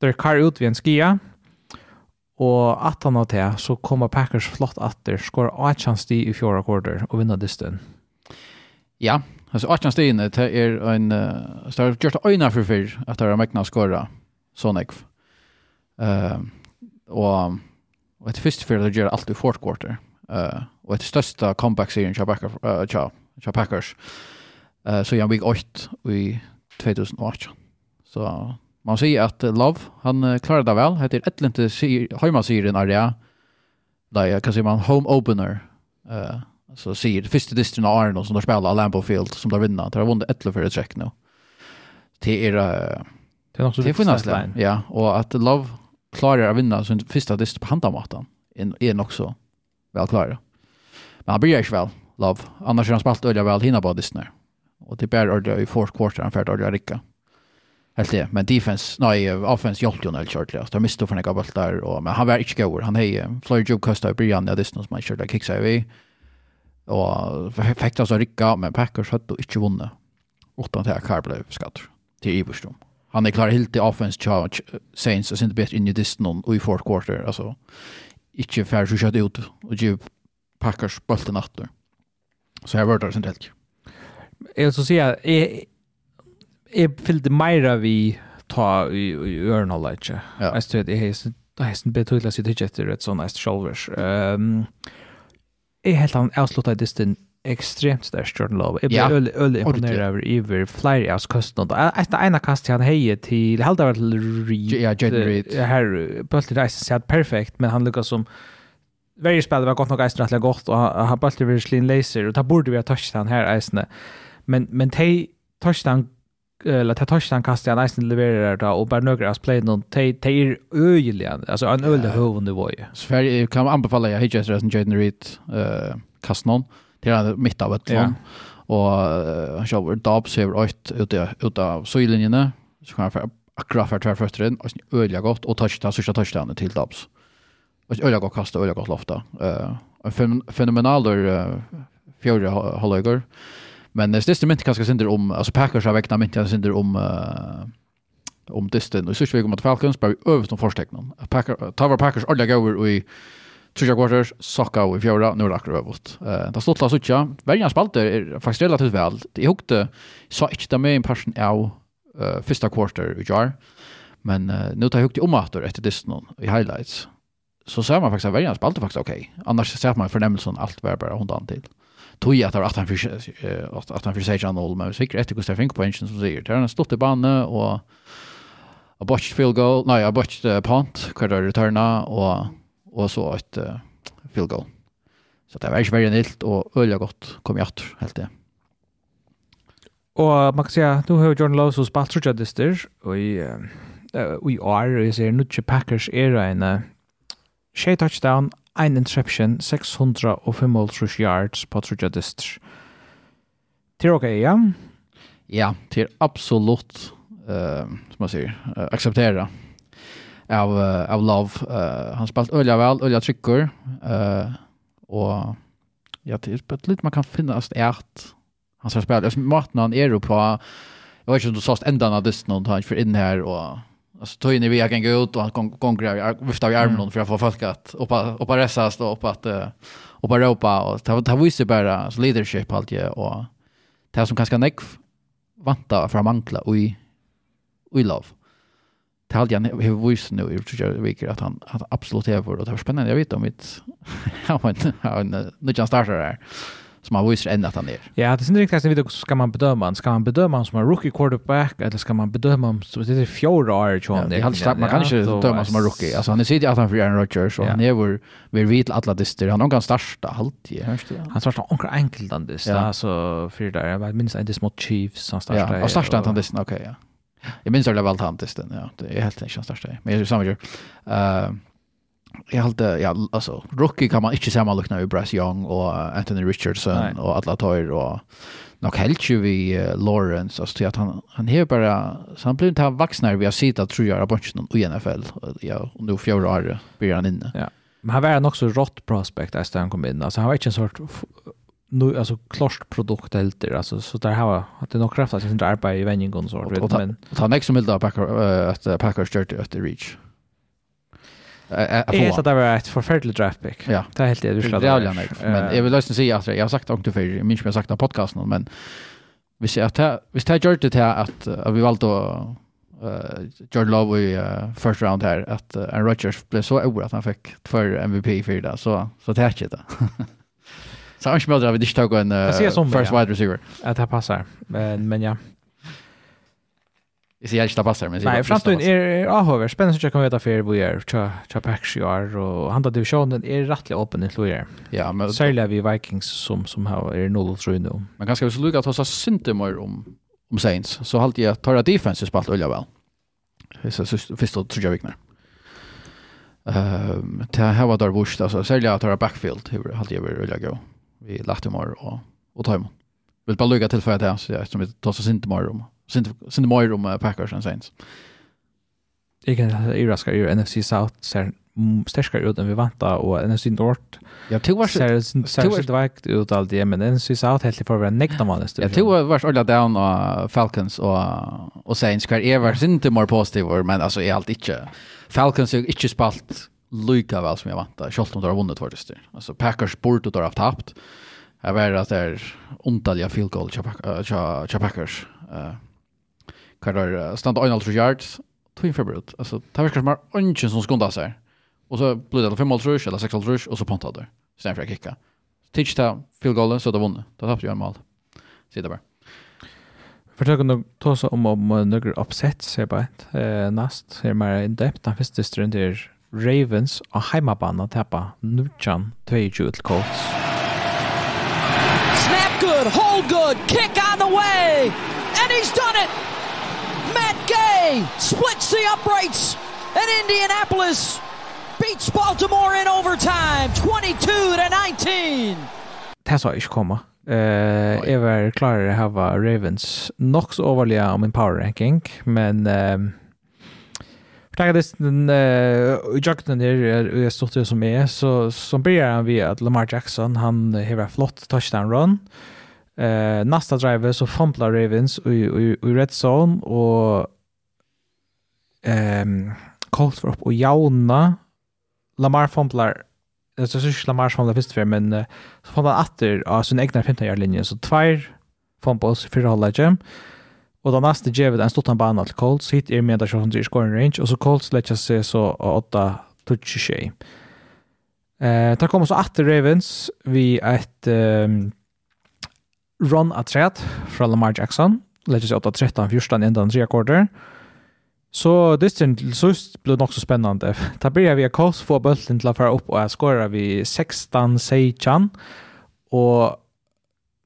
[SPEAKER 1] där kar ut vid en skia Og at han og det, så kommer Packers flott atter, skår 8 sti i fjorda korder og vinner dysten.
[SPEAKER 2] Ja, altså 18 stiene det er en, uh, så har gjort øyne for fyr at det er mekna skåret sånn ekv. Uh, og, og etter første fyr det gjør alt i fjorda korder. Uh, og etter største comeback-serien til Packers, uh, tja, tja Packers uh, så gjør han week 8 i 2018. Så man säger att Love, han klarer det vel. Heter ett lite er det. Da er, hva sier man home opener. Uh, så sier det første distrin av Arno som där spelar Lambeau Field som där vinner. Det har vunnet etter for et trekk nå. Det er... uh,
[SPEAKER 1] det är också
[SPEAKER 2] det finns det. Ja, og at Love klarer å vinne sin første dist på handamatan er nok så vel klara. Men han bryr ikke vel, Love. Annars har han spalt öliga vel hinna på distnar. Og det bär ordentligt i fourth quarter han ferdig ordentligt ricka. Helt det, men defense, nej, offense hjälpte ju helt kört. De miste för några bollar och men han var inte god. Han är Floyd Job Costa Brian där det som man körde kicks över. Och fick alltså rycka men Packers hade inte vunnit. Åtta Carr Carble skatt till Iverstrom. Han är klar helt i offense charge Saints och inte bättre in i distan och i fourth quarter alltså. Inte fair så ut och ju Packers bollen åter. Så jag var det sen helt.
[SPEAKER 1] Jag så säga jeg fyllte meira vi ta i, i ørenholdet, ikke?
[SPEAKER 2] Ja.
[SPEAKER 1] Jeg stod, jeg hesten, hesten betydelig sitt ikke etter et sånn est sjolvers. Um, jeg helt han avsluttet distan ekstremt størst Jordan Love.
[SPEAKER 2] Jeg
[SPEAKER 1] ble ja. øl, øl
[SPEAKER 2] imponeret
[SPEAKER 1] over Iver flere av kastene. Etter ene kast han heier til, helt av til Reed.
[SPEAKER 2] Ja, Jaden Reed.
[SPEAKER 1] Her, Bølte Reisen sier perfekt, men han lukket som Verje spel var gott nog eisen rättliga gott och han har bara blev slin laser och det borde vi ha touchat han här eisen. Men men tej touchat han eller ta touchdown kast han nästan levererar då och bara några spel någon te te är öjliga alltså en öle huvud nivå ju.
[SPEAKER 2] Sverige kan anbefalla jag hittar sen Jaden Reed eh kast någon till den mitt av ett lån och han kör Dobbs över ett ut ut av sidlinjen så kan jag akkurat för tvärfötter in och öliga gott och touchdown sista touchdownen till Dobbs. Och öliga gott kasta öliga gott lofta. Eh en fenomenal där fjärde halvlekar. Men det største mynt kanskje synder om, altså Packers har vekna mynt kanskje synder om uh, om distan. Og i sørste vi kom at Falcons bare øvst om forsteknen. Tower Packers alle gaver i Trusja quarters, Sokka i fjorda, nu er det akkurat øvult. Uh, det stod la å. Verjan spalte er faktisk relativt vel. Jeg hukte, sa ikke det med en person av uh, fyrsta quarter i jar. Men uh, nu tar jag hukte om att efter distan i highlights. Så ser man faktiskt at verjan spalte faktiskt okej. Annars ser man fornemmelsen allt var bara hundan til tog jag tar 18 för 18 för sig channel men så gick det fink på engine som säger där han stod i banan och a botched field goal nej a botched uh, punt kvar där returna och och så ett uh, field goal. Så det var inte väldigt nilt och öliga gott kom jag åter helt det.
[SPEAKER 1] Och man kan säga du har John Lowe så spatrat jag det där och i uh, i år är det nu Packers era en uh, touchdown ein interception, 605 yards på trudja distr. Til ok, ja?
[SPEAKER 2] Ja, til absolutt, uh, som man sier, uh, akseptera av, uh, av love. Uh, han spalt ølja vel, ølja trykker, uh, og ja, det er litt man kan finne at han skal spille. Maten han er jo på, jeg vet ikke om du sa enda av distr, han er ikke for inn her, og Alltså tog in vi jag kan gå ut och han konkurrerar viftar i armen för att få folk att uppa uppa resa stå upp att uppa ropa och ta ta visst bara leadership allt ju och det som kanske näck vanta för mantla och i i love. Det hade jag har visst nu i tror jag veckor att han att absolut är för och det var spännande jag vet om mitt ja men nu kan starta där som har visar ända att han är.
[SPEAKER 1] Ja, det är inte riktigt vet ska man bedöma han. Ska man bedöma han som en rookie quarterback eller ska man bedöma honom som det är fjärde år
[SPEAKER 2] tror jag. Ja, man kan inte bedöma som en rookie. Alltså han är sidig att han för Aaron Rodgers och han är vår vi vet alla dyster. Han kan starta alltid.
[SPEAKER 1] Han startar onkel enkelt
[SPEAKER 2] den
[SPEAKER 1] dyster. Alltså för där jag minns inte mot Chiefs han startar.
[SPEAKER 2] Ja, starta han dyster. Okej, ja. Jag minns det väl han dyster. Ja, det är helt enkelt han startar. Men jag samma gör. Eh jag hade ja alltså rookie kan man inte sammanlikna med Bryce Young och Anthony Richardson
[SPEAKER 1] Nej.
[SPEAKER 2] och alla tar och nog helt ju vi uh, Lawrence alltså att han han är bara så han blir inte han vuxnare vi har sett att tror jag på i NFL ja och nu fjärde år blir han inne. Ja.
[SPEAKER 1] Men han var en också rått prospect där han kom in. Alltså han var inte en sort nu alltså klart produkt helt alltså så där har att det nog kraftigt inte arbeta i vändningen så
[SPEAKER 2] vet
[SPEAKER 1] men
[SPEAKER 2] ta nästa middag Packers att Packers start att reach.
[SPEAKER 1] Jag vet att det var ett förfärligt draft pick.
[SPEAKER 2] Ja.
[SPEAKER 1] Det är helt det du slår
[SPEAKER 2] det. Men jag vill løsne säga att jag har sagt det før, jag minns jag har sagt det på podcasten, men hvis jeg, hvis jeg gjort det til att vi valde att uh, Jordan Love i uh, first round här att uh, Aaron Rodgers blev så orolig att han fick för MVP för det, så, så det är inte det. så han ikke av vi en uh, first wide receiver.
[SPEAKER 1] Att det passar. men, men ja.
[SPEAKER 2] Jag ser inte passar men
[SPEAKER 1] Nej, framtiden är er, ahover spännande att kan veta för vad är cha cha Paxiar och han divisionen är rättligt öppen i er.
[SPEAKER 2] Ja, men
[SPEAKER 1] sälja vi Vikings som som har är noll tror nu.
[SPEAKER 2] Men kanske vill lucka att ha synte mer om om Saints så halt jag tar defense spalt öliga väl. Det är så då tror jag viknar. Ehm ta här var där vurst alltså sälja att ta backfield hur halt jag vill öliga gå. Vi lagt dem och och tajmen. Vill bara lucka till för det så jag som vi tar så synte mer om. Sen det mer om Packers and Saints.
[SPEAKER 1] Jag kan i raskar i NFC South ser starkare ut än vi väntar och NFC North.
[SPEAKER 2] Jag tror vars
[SPEAKER 1] ser ser det vakt ut allt det men NFC South helt för en nästa man nästa.
[SPEAKER 2] Jag tror vars alla down och Falcons och och Saints kvar är vars inte mer positiva men alltså är allt inte. Falcons är inte spalt lika väl som jag väntar. Schultz har vunnit faktiskt. Alltså Packers borde ha haft tappat. Jag vet att det är ontaliga field goal Packers kan det standa en halv yards två inför brut alltså det verkar som att ungen som skundar sig och så blir det fem halv eller sex halv och så pontar det sen för att kicka Tisch ta field goal så då vunnit då tappade jag en mål så bara.
[SPEAKER 1] var Försök att ta om om om några upset ser bara eh näst ser mer in depth den första strunten är Ravens och hemmabana tappa Nuchan 2-2 till Colts.
[SPEAKER 5] Snap good, hold good, kick on the way, and he's done it! Gay splits the uprights and Indianapolis beats Baltimore in overtime 22 to 19.
[SPEAKER 1] Det sa jag inte komma. Eh, jag var klar att ha Ravens nog så overlige om min power ranking, men eh, Tack det den eh jakten där jag stod det som är så som börjar han via att Lamar Jackson han har flott touchdown run. Eh nästa driver så fumblar Ravens i i red zone och ehm Colts var upp och jauna Lamar fumblar det är så sjukt Lamar fumblar först för men uh, så fumblar åter av sin egna 15 yard linje så två fumbles för hålla jam och då nästa ger vi en stor bana till Colts hit är med där som scoring range och så Colts lägger sig så åtta touch tjej. Eh, där kommer så åter Ravens vi ett um, run atrat från Lamar Jackson. Lägger sig åtta 13 första ändan tredje quarter. Så dysten till sist blev nok så spännande. Ta börjar vi kors få bollen till att fara upp och jag skorar vi 16 Seichan och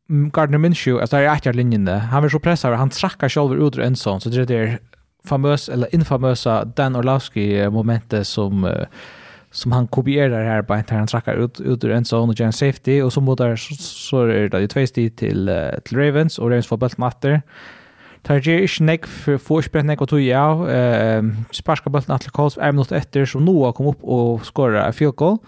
[SPEAKER 1] Gardner Minshew, alltså det är ett linjen där. Han vill så pressa han trackar själv ut ur en sån så det är famös eller infamösa Dan Orlovsky momentet som som han kopierar här på han trackar ut ut ur en sån och en safety och så mot där så, så är det ju två steg till till Ravens och Ravens får bollen åter. Tar ger ikke nek for forsprenn nek og tog ja. Eh, sparska bulten atle Coles er minutt etter, så Noah kom opp og skåra a field goal.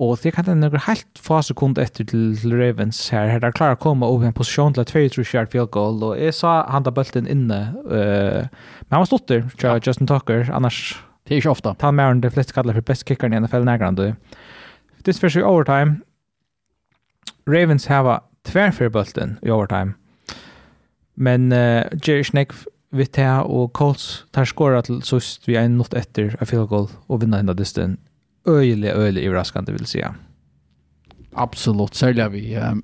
[SPEAKER 1] Og det kan den noen helt få sekund etter til Ravens her. Her er klar å komme over en posisjon til et 23 yard field goal. Og jeg sa han da bulten inne. Eh, men han var stått der, ja. Justin Tucker. Annars...
[SPEAKER 2] Det är ikke ofta
[SPEAKER 1] Ta med de flest kallar för best kickeren i NFL nærgrande. This first overtime. Ravens hava tvær fyrir bulten i overtime Men uh, Jerry Schneck vet det, og Colts tar skåret til sust vi er nått etter a field goal og vinner henne dysten. Øyelig, øyelig overraskende, vil jeg
[SPEAKER 2] si. Absolutt, særlig vi... Um,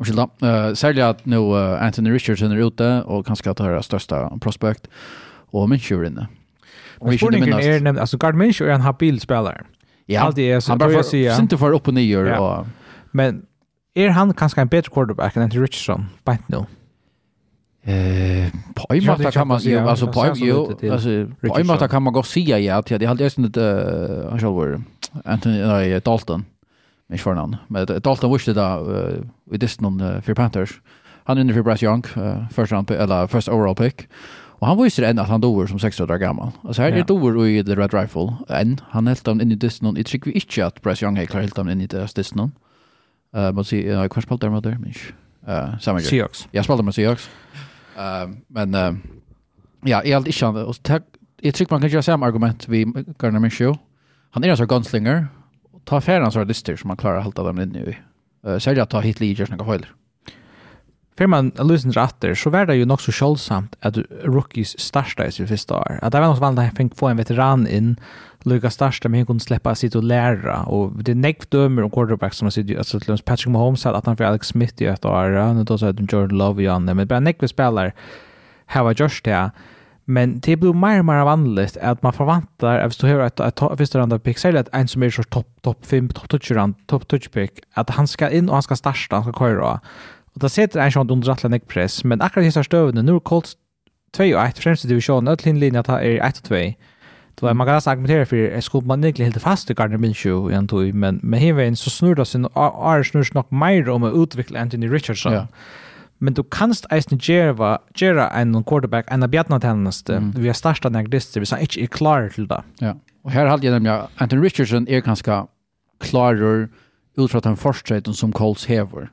[SPEAKER 2] Ursäkta. Uh, særlig at nå uh, Anthony Richardson er ute, og kanskje at det er største prospect, og Minshew er inne.
[SPEAKER 1] Men
[SPEAKER 2] Sporningen
[SPEAKER 1] er nevnt, altså Gard Minshew er en habil spelare.
[SPEAKER 2] Ja,
[SPEAKER 1] han, er, så,
[SPEAKER 2] han
[SPEAKER 1] bare
[SPEAKER 2] får, sinte for opp og nyer.
[SPEAKER 1] Ja.
[SPEAKER 2] Og,
[SPEAKER 1] men Er han kanskje en bedre quarterback enn Anthony Richardson, bænt nå?
[SPEAKER 2] Eh, på en måte kan man si,
[SPEAKER 1] altså
[SPEAKER 2] på
[SPEAKER 1] en måte,
[SPEAKER 2] altså på en måte kan man godt si ja, til det halde just inte han själv Anthony nej Dalton. Men för någon. Men Dalton visste det där i distan om för Panthers. Han är för Bryce Young, första round eller first overall pick. Och han visste ändå att han dog som 6 år gammal. Alltså här är dog i The Red Rifle. En han helt han in i distan i trick vi inte att Bryce Young helt klart helt han in i distan. Uh, måste säger, jag har kvarspalt där mot där, minns. Uh, samma grej.
[SPEAKER 1] Seahawks.
[SPEAKER 2] Jag spaltar med Seahawks. Uh, men uh, ja, jag har inte känt Och tack, jag tycker man kan göra samma argument vi Garner Minshew. Han är en sån gunslinger. Ta färre hans lister som man klarar att hålla dem inne i. Uh, Särskilt att ta hit ligger några höjder.
[SPEAKER 1] höjla för man lysen ratter så var det ju också självsamt att rookies starta i sin första år. Att det var något vanligt att fick få en veteran in Luka starta men han kunde släppa sitt och lära och det näck dömer och quarterback som sitter alltså till Patrick Mahomes att han för Alex Smith i ett år och då så att Jordan Love igen men bara näck vi spelar här var just det men det blir mer och mer vanligt att man förväntar att du har ett, ett, ett första pick säger att en som är så topp top 5 topp 20 rand topp 20 pick att han ska in och han ska starta han ska köra Og da setter en sånn under rettelig nek press, men akkurat hessar støvende, nå er Colts 2 og 1, fremste divisjonen, ødelig linja ta er 1 og 2. Då är man kan alltså argumentera för jag skulle man egentligen helt fast i Gardner Minshew i en tog, men med hivin så snurr det sin är snurrs nog mer om att utveckla Anthony Richardson.
[SPEAKER 2] Ja.
[SPEAKER 1] Men du kanst eisen gjera, gjera en quarterback en av bjadna tennaste. Mm. Vi har starta starsta negrister, vi sa ikke er klar til det.
[SPEAKER 2] Ja. Og her halte jeg nemlig Anthony Richardson er ganske klarer ut fra den forskjøyden som Colts hever.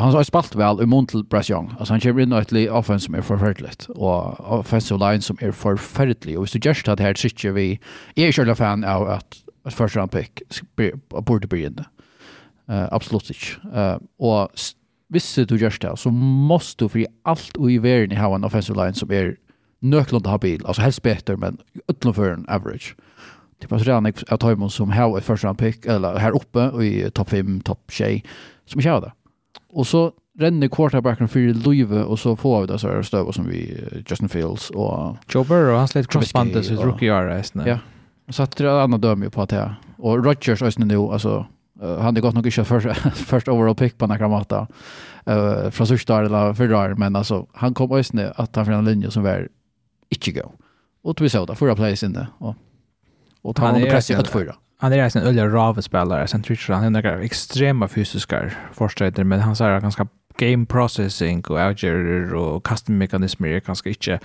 [SPEAKER 2] Och han har spalt väl i mån till Bryce Young. Alltså han kommer in och ett offense som är förfärligt. Och offensive line som är förfärligt. Och hvis du just hade här tycker vi... Jag är själv fan av att, att första round pick borde bli inne. Uh, absolut inte. Uh, och hvis du just det så måste du för allt och i världen ha en offensive line som är nöklund habil. Alltså helst bättre men utlån för en average typ att redan att tar emot som har i första round pick eller här uppe och i topp 5, topp 6 som inte har det. Och så renner quarterbacken för løyve, och så får vi det så här stöv som vi, Justin Fields och
[SPEAKER 1] Joe Burrow, han slet crossbandet sitt rookie-året, reisende.
[SPEAKER 2] Ja, så att det andra dömer ju på att det Och Rodgers, också nu alltså Uh, han är gott nog inte för först overall pick på några mata. Eh från sista eller förra år men alltså han kom nu att han för en linje som var inte go. Och vi såg det förra place inne och och
[SPEAKER 1] han under
[SPEAKER 2] press i att förra.
[SPEAKER 1] Han är en öliga ravespelare, sen tror han är några extrema fysiska försträder, men han säger ganska game processing och outgerer och custom-mekanismer är ganska inte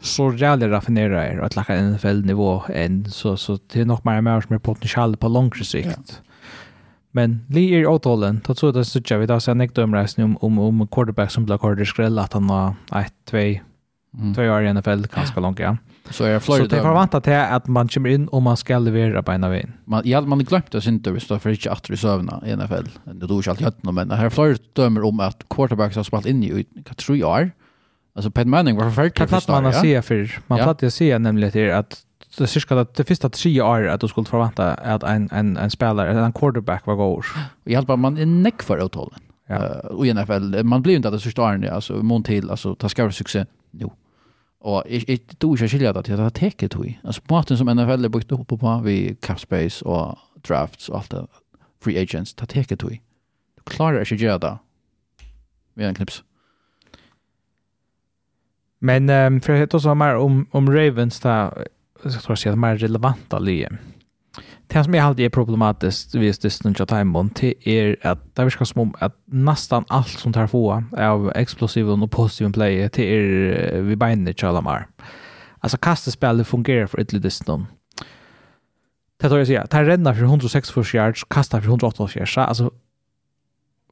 [SPEAKER 1] så jävla raffinerade att lägga en NFL-nivå än så, så det är nog mer mer som är potential på långre sikt. Ja. Men li er åtålen, då tror jag att jag vet att jag nekta omreisning om, om, om quarterback som blir quarter skräll att han har ett, två,
[SPEAKER 2] mm.
[SPEAKER 1] två år i NFL ganska långt Ja.
[SPEAKER 2] Så är Florida.
[SPEAKER 1] Så det förväntar till att man kommer in och man ska leverera på en av en.
[SPEAKER 2] Man ja, man glömt det inte visst för inte att reserverna i NFL. Det då är allt hött men här Florida dömer om att quarterbacks har spelat in i tre år. Alltså Pat Manning var förfärligt
[SPEAKER 1] för man att se för man platt att se nämligen att det cirka det, det första tre år att du skulle förvänta att en en en spelare, en quarterback var god.
[SPEAKER 2] Och hjälpa man en neck för uthållen.
[SPEAKER 1] Ja.
[SPEAKER 2] Uh, och i NFL man blir ju inte att det första åren alltså mån till alltså ta skärv succé. Jo. No Och jag tror inte skilja det till att det täcker tog. Alltså på måten som NFL är byggt upp på vi cap space och drafts och allt det. Free agents, ta täcker tog. Du klarar inte att göra det. Vi har en knips.
[SPEAKER 1] Men um, för att hitta oss mer om, om Ravens där så tror jag att det är mer relevanta livet. Det som jeg alltid är problematiskt vid Distance of Time timen, det er at det verkar som om at nästan alt som tar få av eksplosive och positive play, det er vi beiner ikke alle mer. Altså kastespillet fungerer for ytterlig dysten. Det tar jag säga, det renner för 106 for yards, kastar för 108 yards, Alltså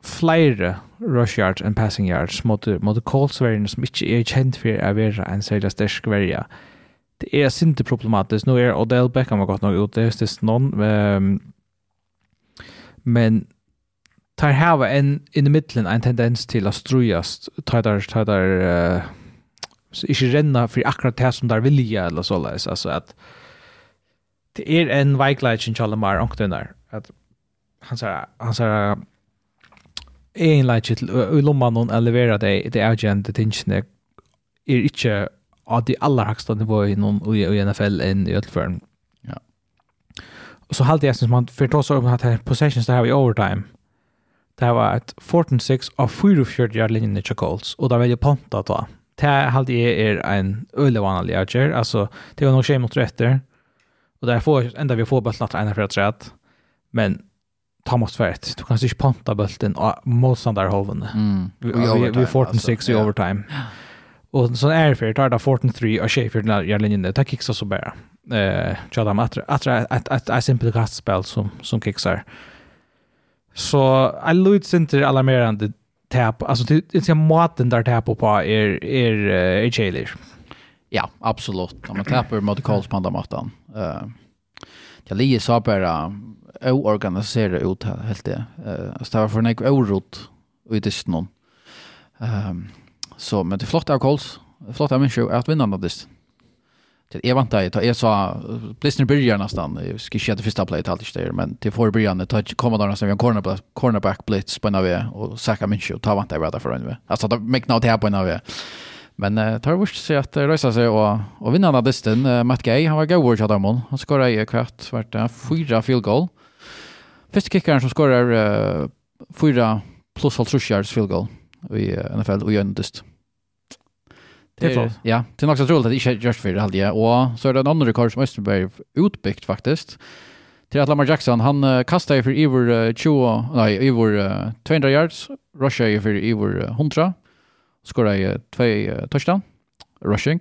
[SPEAKER 1] flere rush yards än passing yards mot, mot Colts-verien som inte är känd för att vara en särskilt sterk verien det er sinte problematiskt. Nu är Odell Beckham har gått nog ut, det är just någon. Um, men tar hava en in i mitten en tendens til å strujas, tar der, tar der, uh, ikke renna for akkurat det som der vilja, eller så leis, altså at det er en veikleitjen Kjallamar onkdønner, at han sier, han sier, en leitje til, og lomma noen elevera deg, det er jo det tingene, er ikke av de allra högsta nivåer inom i, i NFL än i Ötlförn.
[SPEAKER 2] Ja.
[SPEAKER 1] Och så halte jeg synes man for då så om att här possessions det här i overtime. Det var et 14-6 av 44 yard linjen i Chacals og det var ju ponta då. Det halte jeg er en øyelig vanlig ager. altså det var nok skje mot rätter. Och där får enda vi får bara slatta ena for att rätt. Men ta måste vara. Du kan ikke ponta bulten av motstandarhovene.
[SPEAKER 2] Mm.
[SPEAKER 1] Vi, vi, vi, vi 14-6 i overtime. Ja. Och sån är för tar det 14-3 och for när jag linjen det kickar så bara. Eh, tja, hade att att att att att simpelt kastspel som som kickar. Så I lose inte alarmerande tap. Alltså det ser maten där tap på är är är Chailer.
[SPEAKER 2] Ja, absolut. Om man tappar mot Colts på andra mattan. Eh. Jag ligger så bara oorganiserad ut helt det. Eh, alltså det var för en eurot och det någon. Ehm Så, men det flotta flott av Kols, flott av människor att vinna något dist. Det är vant att jag sa Blister börjar nästan. Jag ska inte det första play alltid där men till för början tar komma där nästan vi en cornerback cornerback blitz på när och sacka Minshew ta vant att vara för nu. Alltså det make now här på när Men uh, tar vurst sig att rösa sig och och vinna den disten uh, Matt Gay han var god word hade mål. Han skorade i kvart vart det fyra field goal. Första kickaren som skorar uh, fyra plus halvtrusjars field goal i NFL og gjør det dyst.
[SPEAKER 1] Det er,
[SPEAKER 2] ja, det er nok så troligt at det ikke er just for det halvdige. Og så er det en annen rekord som Østerberg utbyggt faktisk. Til at Lamar Jackson, han uh, kastet for Ivor uh, 20, nei, Ivor uh, 200 yards, rushet i for Ivor uh, 100, skåret i uh, 2 uh, touchdown, rushing.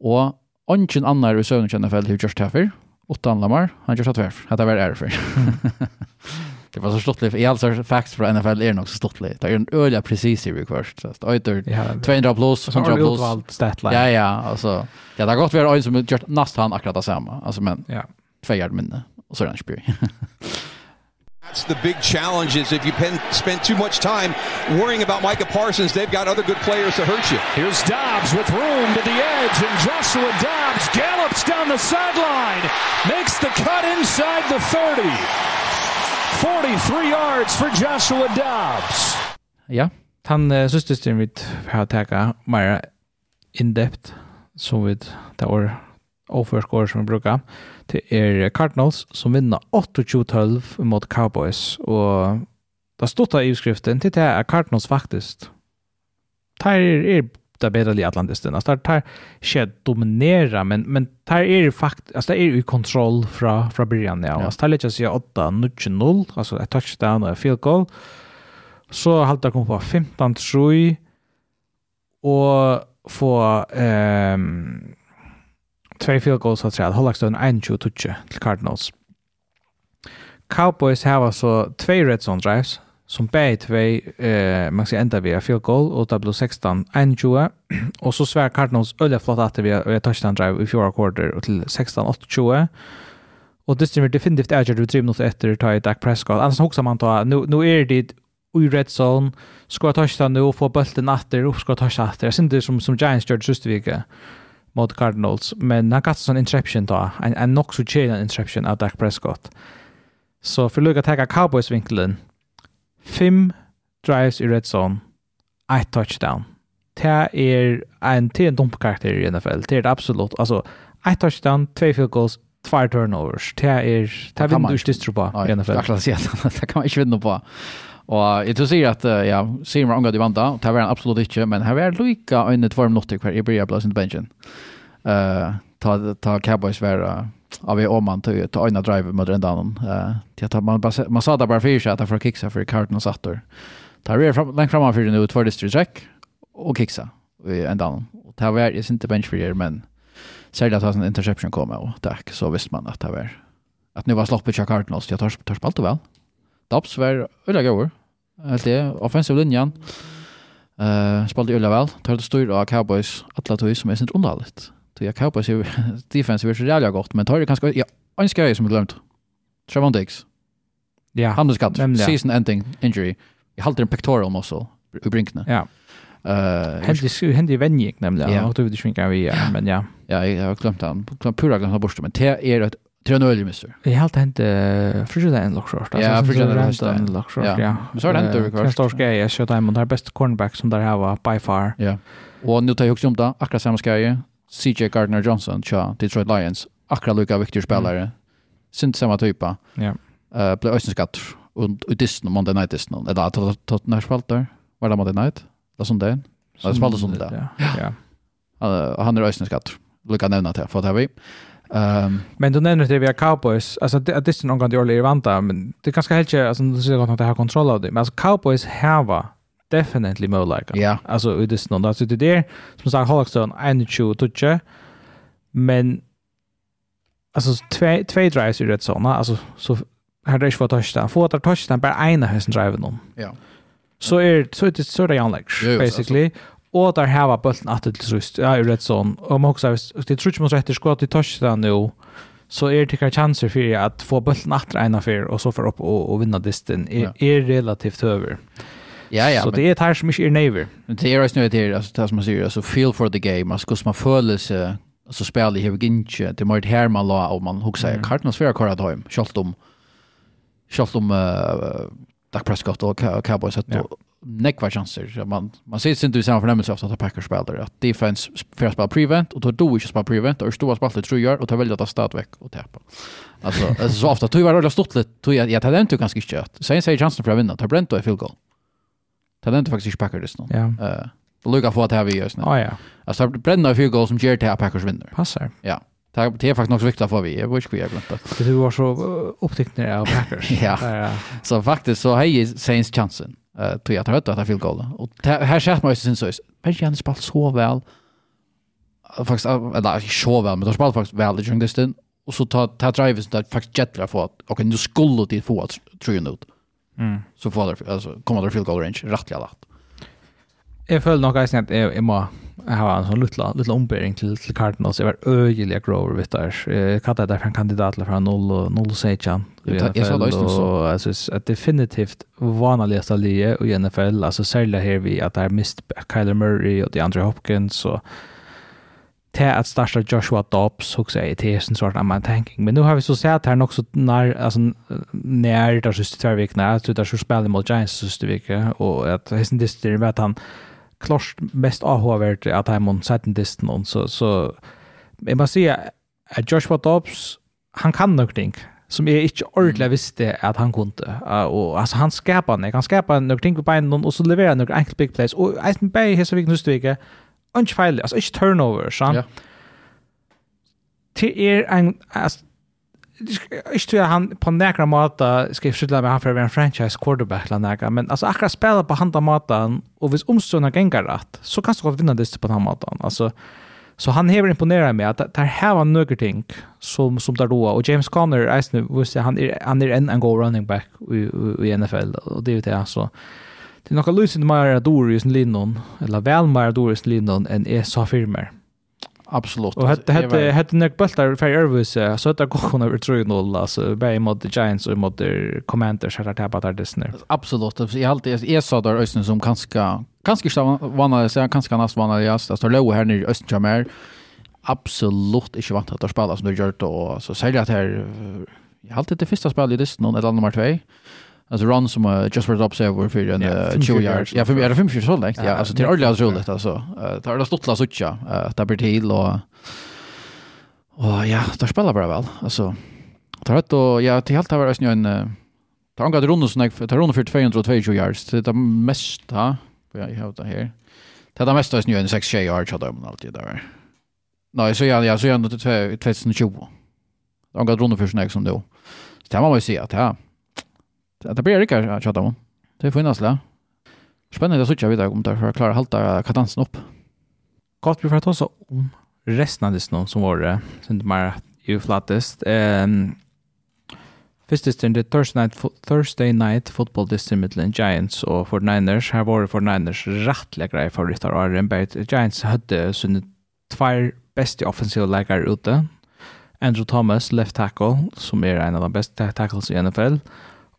[SPEAKER 2] Og ingen annar i søvnens NFL har gjort det her for, utan Lamar, han gjort det her Det Hette var ære for. Det var så stortlig. I alls facts fra NFL er nok så stortlig. Det er en øyla precis i request. Så det er 200 plus, 100 plus.
[SPEAKER 1] Så statline.
[SPEAKER 2] Ja, ja. Alltså, ja, det har gått være øyne som har gjort nästan han akkurat det samme. Alltså, men
[SPEAKER 1] ja.
[SPEAKER 2] tvejard minne. Og så er det en spyr.
[SPEAKER 3] That's the big challenge is if you spend too much time worrying about Micah Parsons, they've got other good players to hurt you.
[SPEAKER 6] Here's Dobbs with room to the edge, and Joshua Dobbs gallops down the sideline, makes the cut inside the 30. 43 yards for Joshua Dobbs.
[SPEAKER 2] Ja,
[SPEAKER 1] han uh, systestyren vi har tagit mer in-depth som vi tar over overskår som vi brukar. Det er Cardinals som vinner 28-12 mot Cowboys. Og det stod i utskriften til det er Cardinals faktisk. Det er, er det bedre i Atlantisten. Altså, det tar ikke dominera men men där är det fakt alltså det er ju kontroll från från början ja. Alltså där å si 8 0 altså, et touchdown och field goal. Så halte där kom på 15 3 och få ehm två field goals så att Holaxton 21 touch till Cardinals. Cowboys har så två red zone drives som bäg två eh man ska ända via field goal och det blev 16 21 och så svär Cardinals öliga flott att vi har touchdown drive i fjärde quarter och till 16 28 och det stämmer definitivt är det tre minuter efter ta i Dak Prescott. Annars också man tar nu nu är det i red zone ska touchdown nu och få bollen åter och ska touchdown åter sen det som som Giants gjorde just vecka mot Cardinals. Men han kastar sån interception då en en nog så chill interception av Dak Prescott. Så för att tagga Cowboys vinkeln Fem drives i red zone, ett touchdown. Det er en, det en dump karakter i NFL. Det er det absolutt. Altså, ett touchdown, två field goals, två turnovers. Det er, det vinner du ikke distro på i NFL.
[SPEAKER 2] Det, det kan man ikke vinne på. Og jeg tror sier at, ja, sier man omgå de vant da, det var han absolutt ikke, men her var lykka øyne tvær minutter hver jeg bryr jeg på sin benchen. Uh, ta, ta Cowboys være av om man tog ta øyne drive mot den dagen. Eh uh, man bara man sa där bara för sig att för kicksa för Cardinals sattor. Tar vi fram längs fram för den ut för district check och kicksa i en dagen. Och tar vi är inte bench för er men at det var en interception kommer och tack så visste man att det var att nu var sloppet check Cardinals. Jag tar tar spalt väl. Dabs var ölla går. Helt det offensive linjen. Eh uh, spalt ölla väl. Tar det styr av Cowboys alla tog som är sent underligt. Så jag kapar sig defensive så jävla gott, men tar det kanske ja, en skoj som glömt. Trevon Diggs.
[SPEAKER 1] Ja.
[SPEAKER 2] Han skatt. Season ending injury. Jag håller en pectoral muscle i brinkna.
[SPEAKER 1] Ja.
[SPEAKER 2] Eh,
[SPEAKER 1] hände hände vänje nämligen.
[SPEAKER 2] Ja,
[SPEAKER 1] då vill sminka vi, men ja.
[SPEAKER 2] Ja, jag har glömt han. Glömt pura glömt borsten, men det är ett Tre nöjlig mister.
[SPEAKER 1] Jag har alltid hänt frisjöda en lockshort.
[SPEAKER 2] Ja, frisjöda en
[SPEAKER 1] lockshort,
[SPEAKER 2] ja. Men så har det hänt överkvart.
[SPEAKER 1] Tre står ska jag kjöta hem, och bäst cornerback som där här var, by far.
[SPEAKER 2] Ja. Och nu tar jag också om det, akkurat samma jag. CJ Gardner-Johnson tja, Detroit Lions, akkurat lika viktig spelare. Mm. Sint samma typa.
[SPEAKER 1] Ja.
[SPEAKER 2] Yeah. Uh, blev ösenskatt och Disney Monday Night Disney Eller att ta när spalt. Var det Monday Night? Det som det. Det spalt som det.
[SPEAKER 1] Ja.
[SPEAKER 2] Han är ösenskatt. Lika nämna det för det vi. Um,
[SPEAKER 1] men du nämner det vi Cowboys. Alltså det distan någon gång det är vanta, men det är ganska helt alltså du ser att det har kontroll av det. Men alltså Cowboys här definitely more like.
[SPEAKER 2] Ja.
[SPEAKER 1] Alltså det är snön. Alltså det där, som sagt, Holkstone, 21 toucher. Men alltså två två drives är rätt såna. Alltså så här det är svårt touchdown. Få att touchdown bara ena hästen driver någon.
[SPEAKER 2] Ja.
[SPEAKER 1] Så är så är det så
[SPEAKER 2] där like
[SPEAKER 1] basically. Och där har var bulten att till sist. Ja, är rätt sån. Om också det tror jag måste rätt skott i touchdown nu. Så är det kanske chanser för att få bulten att ena för och så för upp och, och vinna disten är,
[SPEAKER 2] ja.
[SPEAKER 1] är relativt över.
[SPEAKER 2] Ja. Ja,
[SPEAKER 1] ja,
[SPEAKER 2] så
[SPEAKER 1] det är ett här som inte är
[SPEAKER 2] Men Det är ju det här alltså det som man säger alltså feel for the game. Alltså som man följer sig alltså spelar här inte. Det måste här man la och man hugger sig Cardinals för kvar att hem. Schalt om schalt om uh, Dak Prescott och Cowboys att nekva chanser. Man, man ser inte i samma förnämmelse av att Packers spelar att defense för att spela prevent och då då inte spela prevent och stora spalter tror jag och tar väl att ta stadväck och täppa. Alltså, så ofta tror jag det har stått lite tror jag att jag hade inte ganska kött. Sen säger chansen för att vinna. Tar Brent och är field goal. Det lände faktiskt i Packers nu.
[SPEAKER 1] Ja.
[SPEAKER 2] Eh, och lucka för att ha vi just nu.
[SPEAKER 1] Ja ja.
[SPEAKER 2] Alltså bränna fyra goals som ger till Packers vinner.
[SPEAKER 1] Passar.
[SPEAKER 2] Ja. Det är faktiskt också viktigt för vi. Jag vet inte hur har glömt det.
[SPEAKER 1] Du var så upptäckt när av Packers.
[SPEAKER 2] ja. Så faktiskt så har ju Saints chansen. Eh tror jag att det är field goal. Och här ser man ju sin så. Men jag han spelar så väl. Faktiskt eller så väl, men de spelar faktiskt väl i den och så tar ta driven så där faktiskt jättebra få att okej nu skulle det få att tror jag ut.
[SPEAKER 1] Mm.
[SPEAKER 2] Så får det alltså kommer det field goal range rättliga lätt.
[SPEAKER 1] Jag föll nog guys att jag må ha en sån lilla lilla ombering till till Cardinals. Jag var öjliga grower vet där. Eh kallar det för en kandidat från 0 0
[SPEAKER 2] säger Jag sa det så
[SPEAKER 1] alltså att definitivt vanligaste lige i NFL alltså sälja här vi att det här mist Kyler Murray och DeAndre Hopkins och till att starta Joshua Dobbs och säga till en sort av tanking. Men nu har vi så sett här också när alltså när där sista två när det där så spelar mot Giants sista vecka och att hästen det är att han klart mest avhåvert att han mot sätten distan så så jag bara säga att Joshua Dobbs han kan någonting som jag inte ordentligt visste att han kunde. Uh, och alltså han skapar, han skapar något ting på benen och så levererar några enkelt big plays. Och Eisenberg har så viktigt nu ikke feil, altså ikke turnover, sant?
[SPEAKER 2] Ja.
[SPEAKER 1] Til er en, altså, ikke tror jeg han på nekra måte skal jeg skylda han for å være en franchise quarterback eller nekra, men altså akkurat spela på handa måten, og hvis omstående gengar rett, så kan du godt vinna det på den måten. Altså, så han hever imponerar meg at här var nøkker ting som, som der roa, og James Conner, eisne, han er, han er en, en god running back i, i, i NFL, og det er jo det, altså. Så Det er noe lysende mer dår i Lindon, eller vel mer dår i sin enn jeg sa firmer.
[SPEAKER 2] Absolut.
[SPEAKER 1] Och hette hette hette Nick Bultar för Irvis så att gå hon över 3-0 alltså bäj mot the Giants och mot the Commanders här tappat där det snur.
[SPEAKER 2] Absolut. Jag alltid är så där Östen som ganska ganska stav vanna så ganska näst vanna jag står low här nere i Östjamer. Absolut inte vant att spela som du gjort och så säger att här jag alltid det första spelet i det någon eller nummer 2 Alltså run som uh, just went up så över för en 20
[SPEAKER 1] yards.
[SPEAKER 2] Ja, för är är 5 så långt.
[SPEAKER 1] Ja,
[SPEAKER 2] alltså till ordentligt så roligt alltså. Det har stått la sucha att det blir till och och ja, där spelar bara väl. Alltså det har då ja, till helt har varit en tar har gått runt så när tar runt för 222 yards. Det är det mesta, jag har det här. Det är det mesta är en 6 yards hade de alltid där. Nej, så ja, ja, så jag ändå till 2020. Det har gått runt för snäck som då. Så det här man måste se att ja, det blir ikke å tjata om. Det får innas det. Spännande att sitte vidare om det för att klara halta halte kadansen opp.
[SPEAKER 1] Godt, vi får ta oss om resten av disse som var det. Sen det mer ju flattest. Ehm Fyrst stund er Thursday Night, Thursday night Football Distance mittlen Giants og 49ers. Her var 49ers rettelig grei favoritter av Arjen Beit. Giants hadde sunne tvær beste offensive leikere ute. Andrew Thomas, left tackle, som er en av de beste tackles i NFL,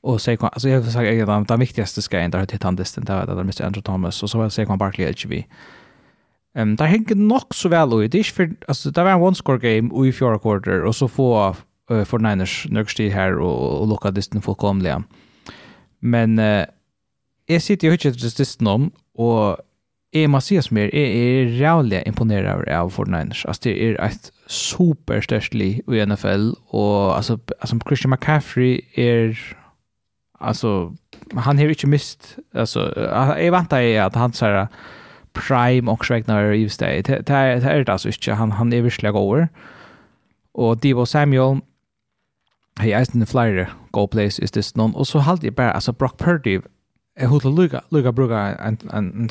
[SPEAKER 1] Och så kan alltså jag vill säga att den, den viktigaste ska där har tittat han distan där där Mr. Andrew Thomas och så var Saquon Barkley HB. Ehm um, där hänger nog så väl ut. Det är för alltså det var en one score game i fjärde quarter och så få uh, för Niners nögsti här och, och locka distan fullkomliga. Men uh, jag sitter ju inte just distan om och jeg må si som er, jeg er rævlig av 49ers. Altså, det er et superstørstlig i NFL, og altså, altså Christian McCaffrey er alltså han har ju inte mist alltså jag väntar ju att han så prime och Schwegner i just det. Det är det alltså inte. Han han är verkligen goer. Och Divo Samuel hej är flyer go place is this non och så halt det bara alltså Brock Purdy är hotla Luka Luka Bruga en en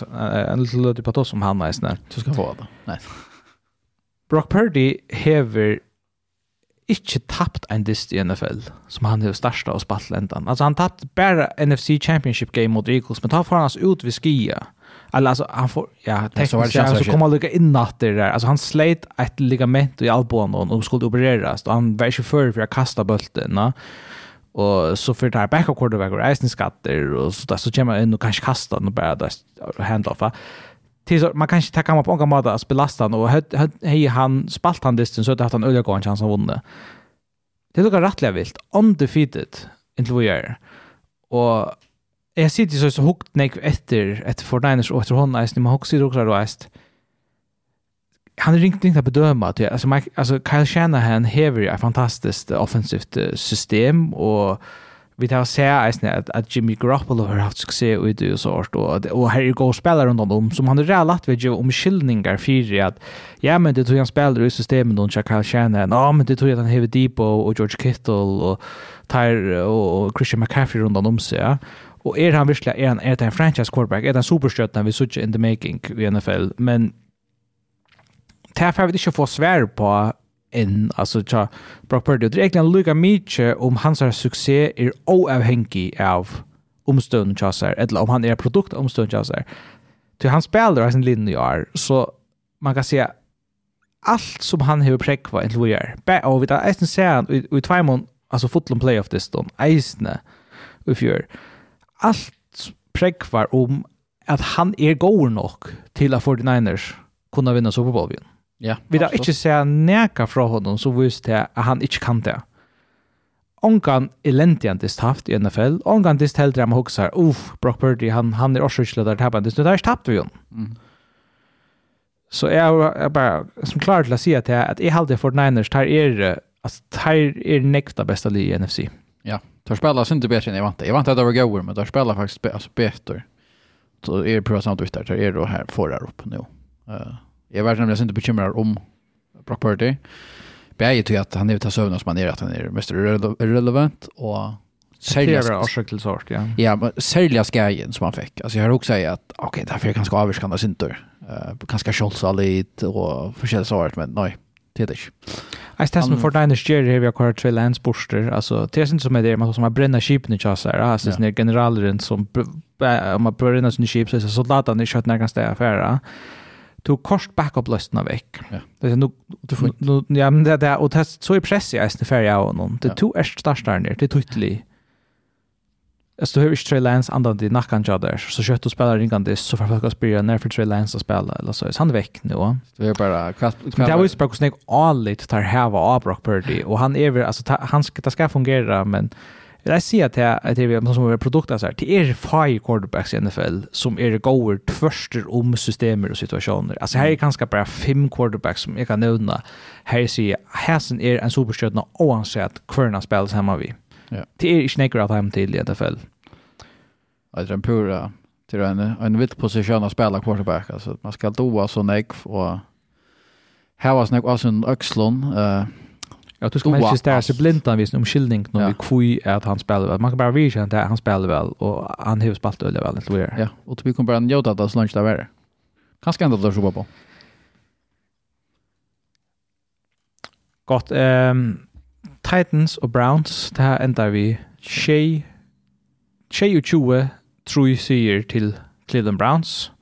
[SPEAKER 1] en liten lite på som han är snäll.
[SPEAKER 2] Så ska få det. Nej.
[SPEAKER 1] Brock Purdy hever ikke tapt en dist i NFL, som han har starsta og spalt lendan. Altså, han tapt bare NFC Championship game mot Eagles, men ta får han oss ut ved skia. Eller, altså, han får, ja,
[SPEAKER 2] ja, så,
[SPEAKER 1] så kom han lykka innatter der. Altså, han sleit et ligament i albuen og skulle opereras, og han var ikke før for å kasta bulten, va? og så för det här backup quarterback och eisen skatter och så där så kommer in och kanske kastar den bara där hand off så man kan inte ta på någon måte att belasta han och hej han spalt han distan så att han öliga går en chans att vinna. Det lukar rättliga vilt. Undefeated inte vad gör. Och jag sitter så så hukt nek efter ett för Niners och efter hon är man huxar också då är han ringt inte att bedöma att alltså Mike alltså Kyle Shanahan hever ett fantastiskt offensivt system och vi tar se eisne at, at Jimmy Garoppolo har haft suksess ut det så sånt, og, og her er gode spillere rundt om, som han har rett lagt ved om skyldninger for at ja, men det tror han spiller i systemet noen Kyle Shannon, ja, men det tror han hever Debo og George Kittle og, Tyre og Christian McCaffrey rundt om seg, ja. Og er han virkelig, er han, er det en franchise quarterback, er det en superstjøtene vi sitter in the making i NFL, men det er for vi ikke få svær på en altså tja, Brock Purdy, og det er egentlig lukka mykje om hans her suksess er oavhengig av omstående tjasser, eller om han er produkt av omstående tjasser. Til han spiller av sin linje i år, så man kan säga allt som han har präkva en till gör. Och vi tar eisen sen i två mån, alltså fotlom playoff det stånd, eisne i fjör. Allt präkvar om att han är god nog till att 49ers kunna vinna Super Bowl-vinn.
[SPEAKER 2] Ja.
[SPEAKER 1] Vi har ikke sett neka fra honom så vist det at han ikke kan det. Ongan elendjandist haft i NFL, ongan dist heldre am hoksar, uff, Brock Purdy, han, han er også ikke leder tabben, dist, nu der er tapt vi hon.
[SPEAKER 2] Mm.
[SPEAKER 1] Så jeg er bare som klar til å si at jeg, at jeg halde for Niners, tar er, altså, tar er nekta besta li i NFC.
[SPEAKER 2] Ja, tar spela synd bättre än jag vant. Jag vant att det var gower, men tar spela faktiskt be, alltså bättre. Så är det prövat samt ut där, tar er då här, får upp nu. Uh, Jag var nämligen inte bekymrad om Brock Purdy. Bäge till att han är utav sövn som han är att han är mest irrelevant och Särskilt
[SPEAKER 1] orsak til sort, ja.
[SPEAKER 2] Ja, men särskilt skajen som han fick. Alltså jag har också sagt att okej, okay, därför är ganska avskandad syntor. Uh, ganska kjolsa lite och förskälla sort, men nej, det är det inte.
[SPEAKER 1] stedet stämmer
[SPEAKER 2] um,
[SPEAKER 1] för Diners Jerry har vi kvar tre landsborster. Alltså det er inte som är det man som har bränna skipen i chassar.
[SPEAKER 2] Alltså
[SPEAKER 1] det er generaleren som om man bränner sina skip så soldaterna är kött när kan ställa affärer du kort backup lösna veck.
[SPEAKER 2] Ja.
[SPEAKER 1] Det är nog
[SPEAKER 2] du
[SPEAKER 1] ja men det där och det så är press i nästa färja och någon. Det två är starkt där nere. Det tydligt. Alltså hur är Trey Lance andra det nackan jobbar så kött och spelar ringan det så för folk spelar när för Trey Lance att spela eller så är han veck nu.
[SPEAKER 2] Det är bara kvart.
[SPEAKER 1] Men det var ju språk snägg all lite tar här var Brock Purdy och han är väl alltså han ska det ska fungera men Vil jeg si at jeg, at jeg, som er produktet her, det er five quarterbacks i NFL som er gåer tvørster om systemer og situasjoner. Altså her er kanskje bare fem quarterbacks som jeg kan nevne. Her sier jeg, Hasen er en superstjärna oavsett hver han hemma vi.
[SPEAKER 2] Ja.
[SPEAKER 1] Det er ikke nekker at han til i NFL.
[SPEAKER 2] Jeg tror en pura til en, en vitt posisjon å spille quarterback. Altså, man skal doa så nekv og här var nekv av sin økslån. Uh,
[SPEAKER 1] Ja, du
[SPEAKER 2] skal
[SPEAKER 1] man ikke stære
[SPEAKER 2] seg
[SPEAKER 1] blindan visen om skildning när
[SPEAKER 2] ja.
[SPEAKER 1] vi kvui er at han spelar väl. Man kan bara visa att han spelar väl och han har spalt øyne väl. Inte hva
[SPEAKER 2] Ja, och vi kommer bara njuta att det er så långt det er Kanske ändå att det er på.
[SPEAKER 1] Gott. Um, Titans og Browns, det her ender vi tjej, tjej og tjue, tror jeg sier til Cleveland Browns.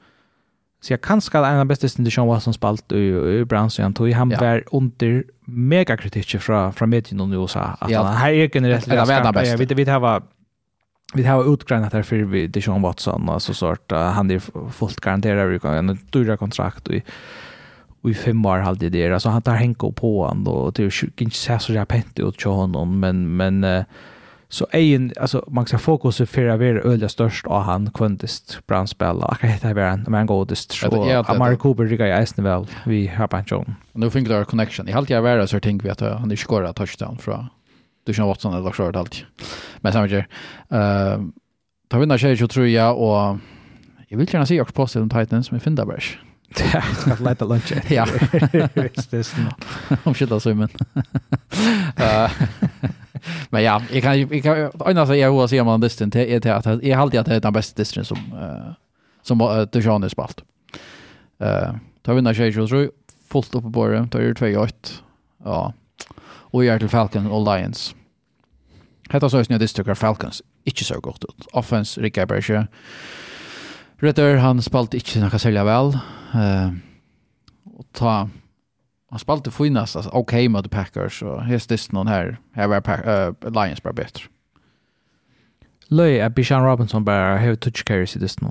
[SPEAKER 1] Så jag kan skall en av bästa stunden Sean Watson spalt i, i branschen han tog han
[SPEAKER 2] ja.
[SPEAKER 1] var under mega kritik från från medien i USA att
[SPEAKER 2] ja.
[SPEAKER 1] han här är generellt
[SPEAKER 2] det var
[SPEAKER 1] bäst.
[SPEAKER 2] Jag
[SPEAKER 1] vet vi det var vi har utgrannat här för vi det Sean Watson alltså sort uh, han är fullt garanterad vi kan en dyra kontrakt och och i fem år hade det alltså han tar hänko på han då till inte så jag pent ut till honom men men uh, Så egen, alltså man ska fokusera för att vara öliga störst av han kvantist brandspel och akkurat hitta vara en man
[SPEAKER 2] godist
[SPEAKER 1] så Amari Cooper ryggar jag äsna väl vi har på en
[SPEAKER 2] tjån. Nu fick du connection. I halvt jag värre så tänker vi att han inte skorrar touchdown från du känner Watson eller Lockshort allt. Men samma grej. Uh, ta vinna tjejer så tror jag och jag vill gärna se också på om Titans med Findabrush.
[SPEAKER 1] Ja, jag ska leta lunch.
[SPEAKER 2] Ja.
[SPEAKER 1] Visst det är snart.
[SPEAKER 2] Om shit alltså men men ja, jag kan jag kan annars jag vill säga man distan till är till att jag alltid att det är den bästa distan som uh, som uh, Dijon har spalt. Eh, uh, tar vi när jag tror fullt upp på det, tar ju 2-8. Ja. Och jag till Falcon Alliance. Hetta så snö distrikt Falcons. Inte så gott ut. Offense Rick Berger. Ritter han spalt inte nokka selja vel. Eh uh, och ta Han spalte finast, alltså okej okay, mot Packers och häst det någon här. Här var pack, uh, Lions bara bättre.
[SPEAKER 1] Löj är Bishan Robinson bara have touch carries i det nu.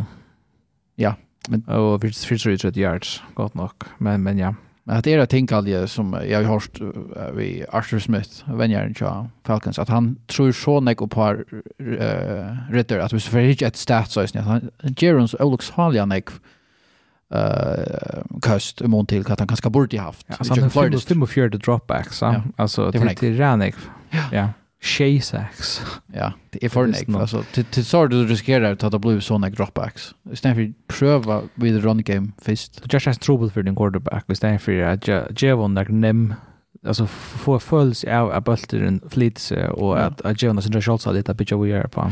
[SPEAKER 2] Ja,
[SPEAKER 1] men och vi fick ut yards gott nog, men men ja.
[SPEAKER 2] Men det är det tänker aldrig som jag har hört uh, vi Arthur Smith, vänjaren till Falcons att han tror så mycket på uh, ritter att vi för ett stats så att han Jerons Alex Halianek uh, köst i mån till att han kanske borde haft.
[SPEAKER 1] Ja, alltså han har fem och fjärde dropbacks. Ja. Alltså det till, till Ranik. Ja. ja. Shaysax.
[SPEAKER 2] Ja, det är för nek. Alltså till, till så du riskerar att det blir sådana dropbacks. Istället för att pröva vid run game först.
[SPEAKER 1] Du just has trouble för din quarterback. Istället för att Jevon där nem alltså få följs av att bulten flyts och att Jevon och Sandra Schultz lite bitch we are på.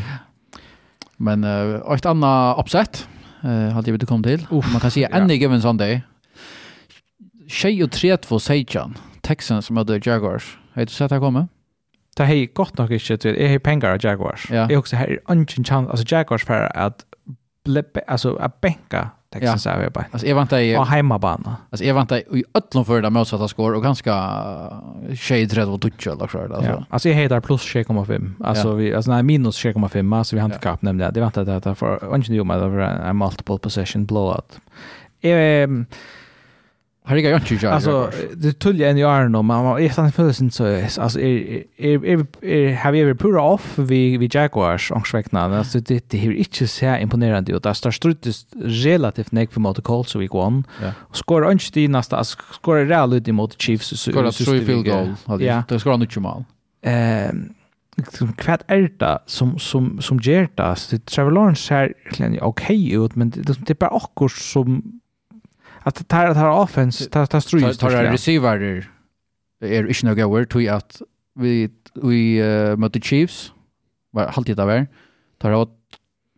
[SPEAKER 2] Men uh, ett annat uppsätt eh hade vi det kom till. Man kan säga any given Sunday. Shay och Tret för Sejan, Texans som hade Jaguars. Har du sett det komma?
[SPEAKER 1] Det har gott nog inte till. Är har pengar av Jaguars. Jag också har ungen chans alltså Jaguars för att blippe alltså att bänka Texas ja. Averbay.
[SPEAKER 2] Alltså jag väntar ju...
[SPEAKER 1] Och hemmabana.
[SPEAKER 2] Alltså jag väntar i öllon för det motsatta skor och ganska shade red och touch eller så. Alltså.
[SPEAKER 1] Ja. alltså jag heter plus 6,5. Alltså, ja. vi, alltså nej, minus 6,5 Alltså vi har inte ja. kapp nämligen. Det väntar att det för... Och ju med det en multiple possession blowout. Ehm Um,
[SPEAKER 2] Har jag inte gjort.
[SPEAKER 1] Alltså det tullde en ju nå men jag vet inte för så alltså är är have you ever put off vi vi Jaguars ångsväckna alltså det det är inte så här imponerande och där står struttes relativt näck för mot Colts week 1 Ja. skorar inte det nästa alltså real ut mot Chiefs så
[SPEAKER 2] skorar tre field goal ja. Det skor inte mal
[SPEAKER 1] ehm kvart älta som som som Gertas det Trevor Lawrence här okej ut men det är bara akkurat som att det här att offense ta ta strus
[SPEAKER 2] ta ta receiver är inte några word. To att vi vi uh, mot the Chiefs. Var halt det där tar åt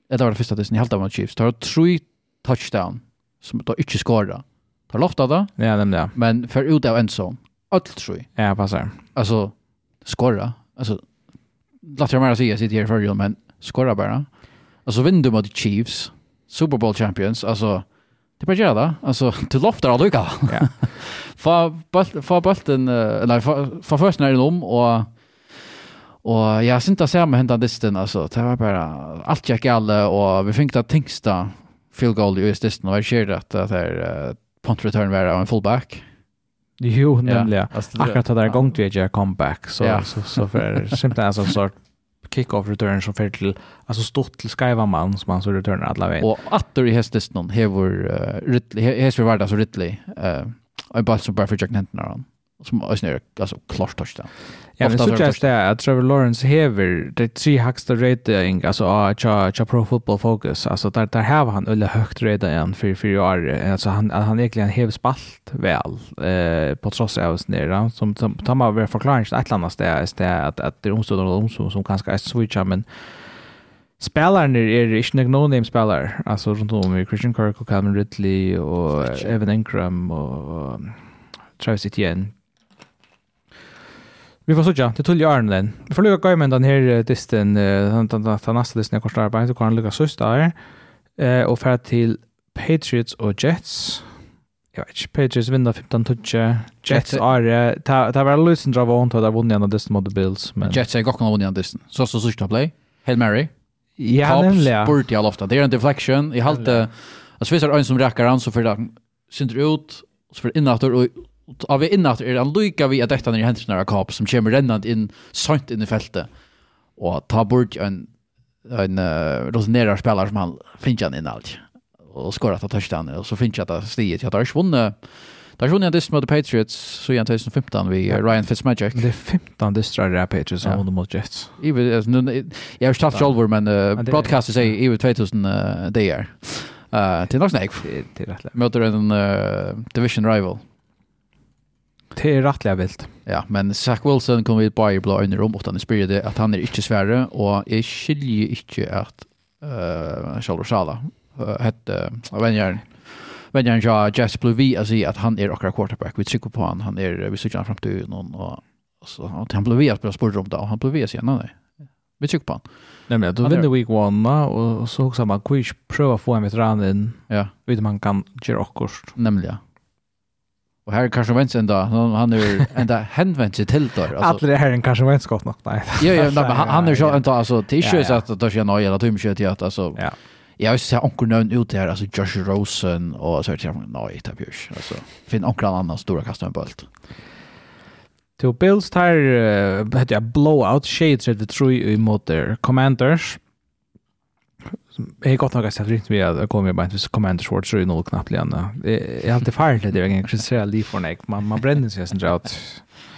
[SPEAKER 2] det var det första testen i halt mot Chiefs. Tar tre touchdown som då inte skåra tar lofta då
[SPEAKER 1] ja dem där
[SPEAKER 2] men för ut av en sån allt tre
[SPEAKER 1] ja passar
[SPEAKER 2] alltså skora alltså låt jag mer säga sitter här för men skåra bara alltså vinner mot Chiefs Super Bowl champions alltså Det bara göra det. Alltså till loftar alla lika. Ja. För bulten nej för för först när den om och och jag syns inte ser med hända disten alltså det var bara allt jag alla och vi fick det tingsta field goal i disten och jag ser att det är punt return var en fullback.
[SPEAKER 1] Jo, nämligen. Akkurat det där gångt vi gör comeback så så så för simpelt en sån sort kick-off-return som fer til, altså stort til skaiva man som han så returnar alla veien.
[SPEAKER 2] Och atter i hestis någon hevor uh, Ridley, hevor vardas så Ridley, eh og en ball som bare fyrir Jack Nenton han som ösn är alltså klart touchdown.
[SPEAKER 1] Ja, men så just det att Trevor Lawrence hever det tre högsta rating alltså a cha cha pro football focus. Alltså där där har han ölle högt rating än för för år alltså han han egentligen hever spalt väl eh på trots av oss nere som som tar man väl förklaring ett annat det är det att att det omstående om som som kanske är switcha men Spelarna är inte några no-name spelare. Alltså runt om Christian Kirk och Calvin Ridley och Evan Ingram och Travis Etienne. Vi får sånn, det tuller åren den. Vi får lukka gøy med den her disten, den neste disten jeg korset arbeid, så kan han lukka søst der, og fære til Patriots og Jets. Jeg vet ikke, Patriots vinner 15-20, Jets er, det er vel lusen drar vant, og det er vunnet gjennom disten mot Bills.
[SPEAKER 2] Jets er gokken av vunnet gjennom disten. Så så sørste play, Hail Mary.
[SPEAKER 1] Ja, nemlig, ja.
[SPEAKER 2] Bort i all ofta. Det er en deflection. Jeg halte, altså hvis det er en som rekker han, så får det synder ut, så får det innattor, og av vi innat er han lukka vi at detta när händer nära kap som kommer rennant in sant in i fältet och ta bort en en uh, rosinerar spelare som han finns han in allt och skorar att touchdown og och så finns jag att stiget jag har vunnit Där såg ni en dist mot Patriots så i 2015 vi Ryan Fitzmagic.
[SPEAKER 1] Det är 15 distrar det Patriots som vann mot Jets.
[SPEAKER 2] Even, jag har stått själv men uh, broadcaster säger even 2000 uh, det är. Uh, til är nog
[SPEAKER 1] snägg. Det rätt.
[SPEAKER 2] Möter en uh, division rival.
[SPEAKER 1] Det är rättliga vilt.
[SPEAKER 2] Ja, men Zach Wilson kom vi bara i blå under om och han spyrde att han är inte svärre och är skiljer inte att uh, Charles Sala uh, hette uh, vänjaren. Vänjaren ja, Jess Blue V att säga att han är akkurat quarterback. Vi trycker på han, han är, vi söker han fram till någon och, så, han han blev vi att spela sport om det och han blev vi nej. Vi tycker på han.
[SPEAKER 1] Nej
[SPEAKER 2] men då
[SPEAKER 1] vinner week 1 och så också man quiz prova få en veteran in.
[SPEAKER 2] Ja.
[SPEAKER 1] Vet man kan göra akkurat.
[SPEAKER 2] Nämligen. Och här kanske vänts ända han han är ända hänvänt sig till då.
[SPEAKER 1] alltså. Alla det här är kanske vänts gott nog. Nej.
[SPEAKER 2] Jo jo, men han är så ända alltså t-shirts att då ska jag eller tum shirt att alltså.
[SPEAKER 1] Ja.
[SPEAKER 2] Jag har sett onkel någon ut här alltså Josh Rosen och så här nej det björs alltså. Finn onkel annan stora kastar en bolt.
[SPEAKER 1] Till Bills tar hette jag blowout shades at the true i mot Commanders. Jeg er godt nok sett rundt ved at jeg kommer bare hvis Commander Schwartz er noe knapt igjen. Jeg er alltid ferdig det, jeg kritiserer liv for meg. Man, man brenner seg sånn
[SPEAKER 2] at...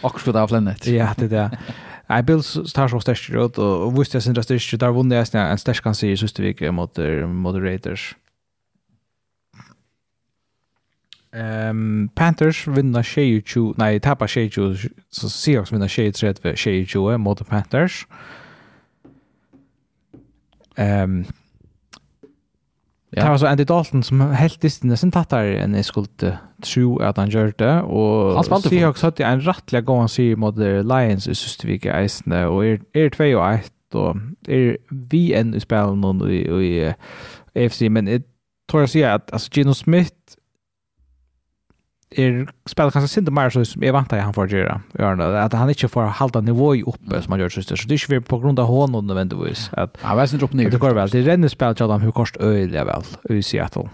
[SPEAKER 2] Akkurat av lennet.
[SPEAKER 1] Ja, det er det. Jeg bil tar så størst ut, og hvis jeg synes det er størst, der vunnet jeg en størst kan si i Søstervik mot Moderators. Um, Panthers vinner 22, nei, tapper 22, så Seahawks vinner 23, 22 mot Panthers. Um,
[SPEAKER 2] Ja.
[SPEAKER 1] Det var så Andy Dalton som helt distan nästan tattar än jag skulle tro att han gjør det.
[SPEAKER 2] Og
[SPEAKER 1] Seahawks hadde en rettelig god han sier mot Lions i Søstervike eisene, og er, er 2 og 1, og er vi enn i spelen og i, i AFC, men jeg tror jeg sier at altså, Gino Smith er spelar kanske synd mer så som jag väntar han får göra Örna att han inte får hålla nivå i uppe som han gör syster så det är ju på grund av honom nödvändigtvis att
[SPEAKER 2] han vet inte upp ner
[SPEAKER 1] det går väl det renner spel till dem hur kost öliga väl i Seattle.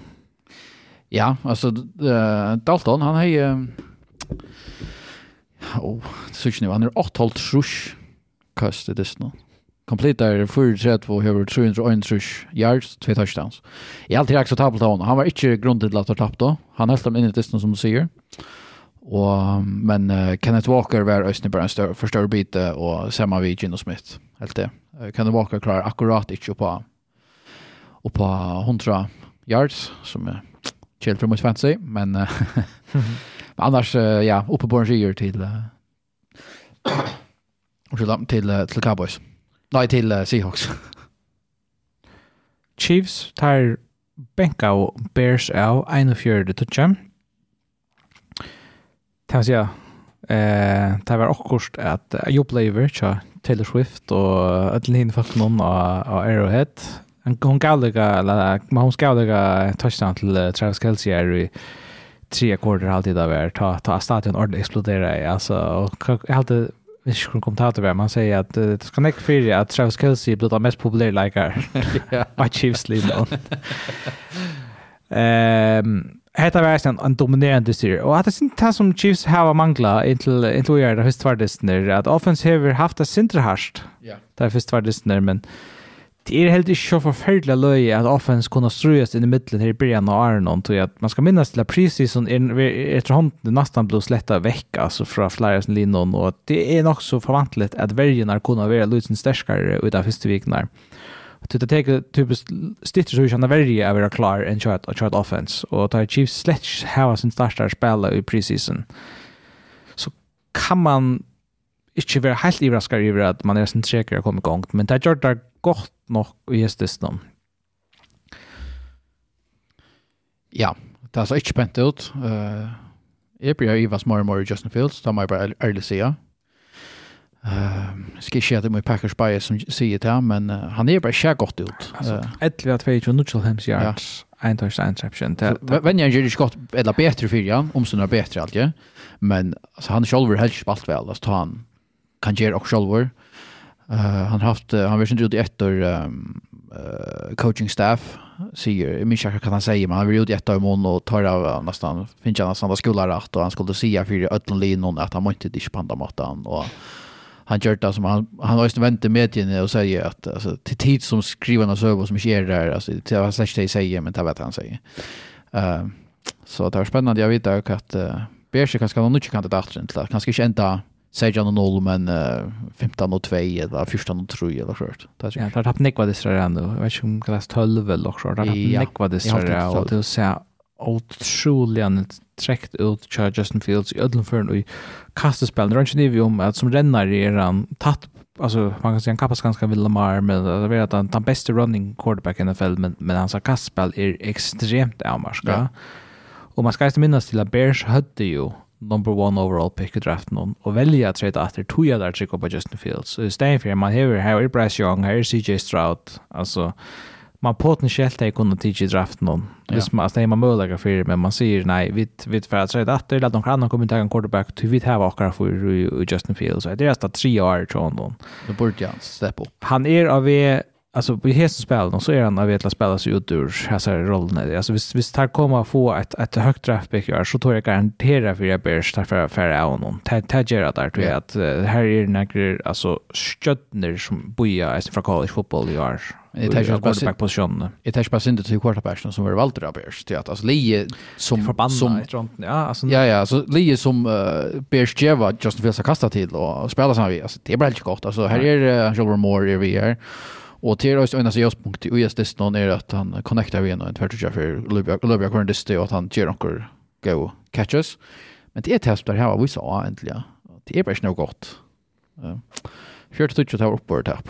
[SPEAKER 2] Ja alltså uh, Dalton han har ju uh, oh det syns nu han är 8 halvt trusch. kastet det snart completar 432 och över trusch yards, två touchdowns. Jag alltid acceptabelt av honom. Han var inte grundigt att ha tappat då. Han höll dem in i distan som du säger. Och, men uh, Kenneth Walker var östnig bara en större, för större bit och samma vid Gino Smith. Helt det. Uh, Kenneth Walker klarar akkurat inte på, och på 100 yards som är chill för mot fancy. Men uh, annars, uh, ja, uppe på en till uh, till, till Cowboys. Nej, till uh, Seahawks.
[SPEAKER 1] Chiefs tar bänka och Bears av 41 touchen. Tas jag. Eh, det var också att jag upplever tja Taylor Swift och att Lin fast någon av av Arrowhead. En hon galliga eller hon galliga touchdown till Travis Kelce är i tre kvarter alltid där ta ta stadion ordentligt explodera alltså och jag hade vi ikke hvordan kommentator var, man säger att uh, det ska näck för att Travis Kelce blir den mest populära likar.
[SPEAKER 2] Ja.
[SPEAKER 1] My Chiefs lead on. Ehm Hetta var en, en dominerande styr. Og at det sin det som Chiefs hava mangla inntil, inntil vi er det første tverdistner, at offense hever haft det sindre harst.
[SPEAKER 2] Ja.
[SPEAKER 1] det første tverdistner, men Det er helt ikke så forferdelig løye at offens kunne strøyes inn i middelen her i början av Arnon, tog at man skal minnes til at prisisen etter hånden nesten ble släta vekk, altså fra flere sin linjen, og det er nok så forvantelig at vergene kunne være løysen sterskere ut av første vikene. Det er teke typisk stittre så ikke verje att vara klar en kjørt och kjørt offens, Och tar Chiefs slett hava sin største spela i preseason. Så kan man inte vara helt överraskad över att man är sin säker att komma igång. men det gör gjort det gott nok og gjestes dem.
[SPEAKER 2] Ja, det er så ikke pent ut. Uh, jeg blir jo Ivas more and more i Justin Fields, da må jeg bare ærlig si. Uh, skal ikke at det må Packers bias som sier det, men uh, han er bare ikke godt ut.
[SPEAKER 1] Altså,
[SPEAKER 2] etter
[SPEAKER 1] vi har 22 neutral hems yards, en touch to interception.
[SPEAKER 2] Venja gjør ikke godt, eller bedre for, ja, omstående bedre alltid, men altså, han selv har helt spalt vel, altså, han kan gjøre også selv, Uh, han haft han vill inte ut efter um, uh, coaching staff säger Mischa kan han säga men han vill ut efter mån och tar av nästan finns han nästan skola rätt och han skulle säga för ödlan linon att han måste inte panda matan och han gör det som han han har ju vänt med till och säger att alltså till tid som skrivarna server som inte är där alltså det var slash det säger men det vet han säger. Eh så det var spännande jag vet att uh, Berge kanske kan inte kandidat till kanske inte ända Sejan noll men uh, 15 och 2 eller 14 och 3 eller så. Det
[SPEAKER 1] Ja, där tappade Nick vad det ser ändå. Jag vet inte om klass 12 eller så. Där
[SPEAKER 2] tappade
[SPEAKER 1] Nick
[SPEAKER 2] vad det
[SPEAKER 1] så
[SPEAKER 2] där
[SPEAKER 1] och det så otroligen träckt ut Charles Justin Fields i ödlen för i kastespel. Det är inte om att som rennar är han tatt alltså man kan säga han kappas ganska vill Lamar men det är att han den bästa running quarterback i NFL men men hans kastspel är extremt avmarska.
[SPEAKER 2] Ja.
[SPEAKER 1] Och man ska inte minnas till att Bears hade ju number one overall pick i draften hon och välja att trade efter Tuya där trycka på Justin Fields. Så istället för man har här är Bryce Young, här är CJ Stroud. Alltså man potentiellt det kunde tidigt i draften hon. Ja. Visst man möjliga för men man säger nej, vi vi för att trade efter att de kan komma ta en quarterback till vi har också för Justin Fields. Så det är nästan tre år tror hon.
[SPEAKER 2] Då borde han step up.
[SPEAKER 1] Han är av alltså på hästen spelen så är han av att spela sig ut ur här rollerna. Alltså visst visst här kommer få ett ett högt traffic gör så tror jag garantera för jag bärs därför för för honom. Tagera där tror jag att här är några alltså stödner som boja från college football i år.
[SPEAKER 2] Det är ju
[SPEAKER 1] quarterback position.
[SPEAKER 2] Det är ju pass inte till quarterback som är valt där bärs det att alltså Lee som
[SPEAKER 1] som ja alltså
[SPEAKER 2] Ja ja, alltså Lee som bärs Jeva just vill kasta till och spela så här. Alltså det är bara helt gott. Alltså här är Joel Moore i VR. Og til oss øyne seg ljuspunkt i OS det er at han connectar vi igen og en tvärtutja for Olivia Olivia Corn og at han gjør noen go catches. Men det er test där här vi sa endelig. Det är bara nog gott. Ja. Fjärde touchet har uppåt tapp.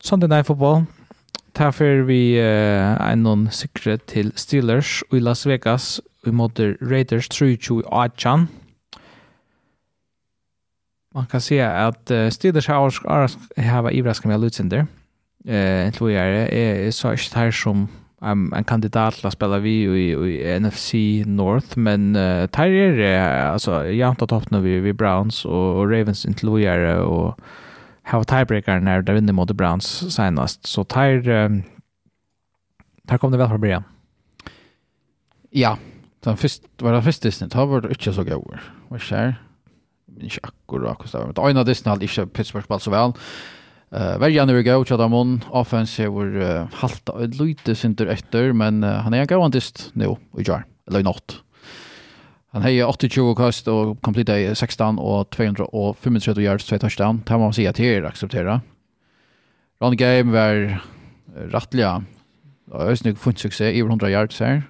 [SPEAKER 1] Sunday Night Football. Tar för vi uh, en någon sikre til Steelers i Las Vegas. Vi möter Raiders 3-2 i Achan man kan se at uh, Steelers har har ivraska med Lutzinder. Eh tror jag är så är här som um, en kandidat till att spela vi i, i NFC North men uh, tar är alltså jämnt att hoppna vi vi Browns och, och Ravens inte lojare och har tiebreaker när de vinner mot Browns senast så tar um, tar kom det väl från början.
[SPEAKER 2] Ja, den först var det första snitt har varit inte så god. Vad skär? ikke akkurat hvordan det var. Men en av disse hadde ikke Pittsburgh spalt så vel. Uh, Verjan er gav, Tjadamon, offense er vår uh, halta og lite synder etter, men uh, han er en gav dist nå, i jar, eller i natt. Han har 28 kast og kompletta i 16 og 235 yards, 2 touchdown. Det må man si at det er acceptera. Ron game var rattliga. Det har funnet suksess i 100 yards här.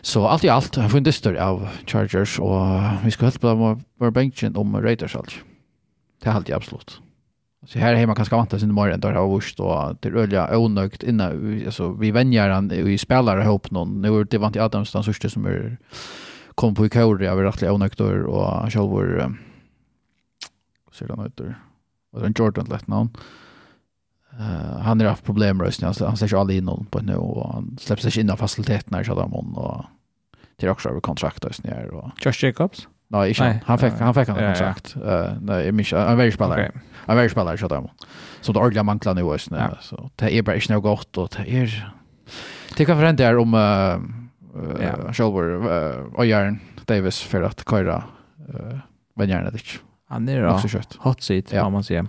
[SPEAKER 2] Så allt i allt har funnits dyster av Chargers och vi ska helt på vår bänken om Raiders alltså. Det är alltid absolut. Så här hemma kanske vanta sin morgon där har vurst och det rölja onökt innan alltså vi vänjer han i spelare ihop någon. Nu är det vant i Adams den första som är kom på i kör jag vill rättliga onökt och själv var så där det. Och den Jordan lätt någon. Mm Uh, han har haft problem med rösten. Han ser släpps alla in på nu och han släpper sig in av faciliteterna i Shadamon och till också över kontrakt och sådär. Och...
[SPEAKER 1] Josh Jacobs?
[SPEAKER 2] Nej, inte. Han fick, han fick en kontrakt. Ja, ja. Uh, nej, minns, han är ju spelare. Okay. Han är ju spelare i Shadamon. Så det ordentliga manklar nu och sådär. Ja. Så det är bara inte något gott och det är... Det kan förändra er om uh, uh, ja. Sjolver uh, och Jaren Davis för att köra uh, vänjärna dit.
[SPEAKER 1] Han är då hot seat, ja. man säger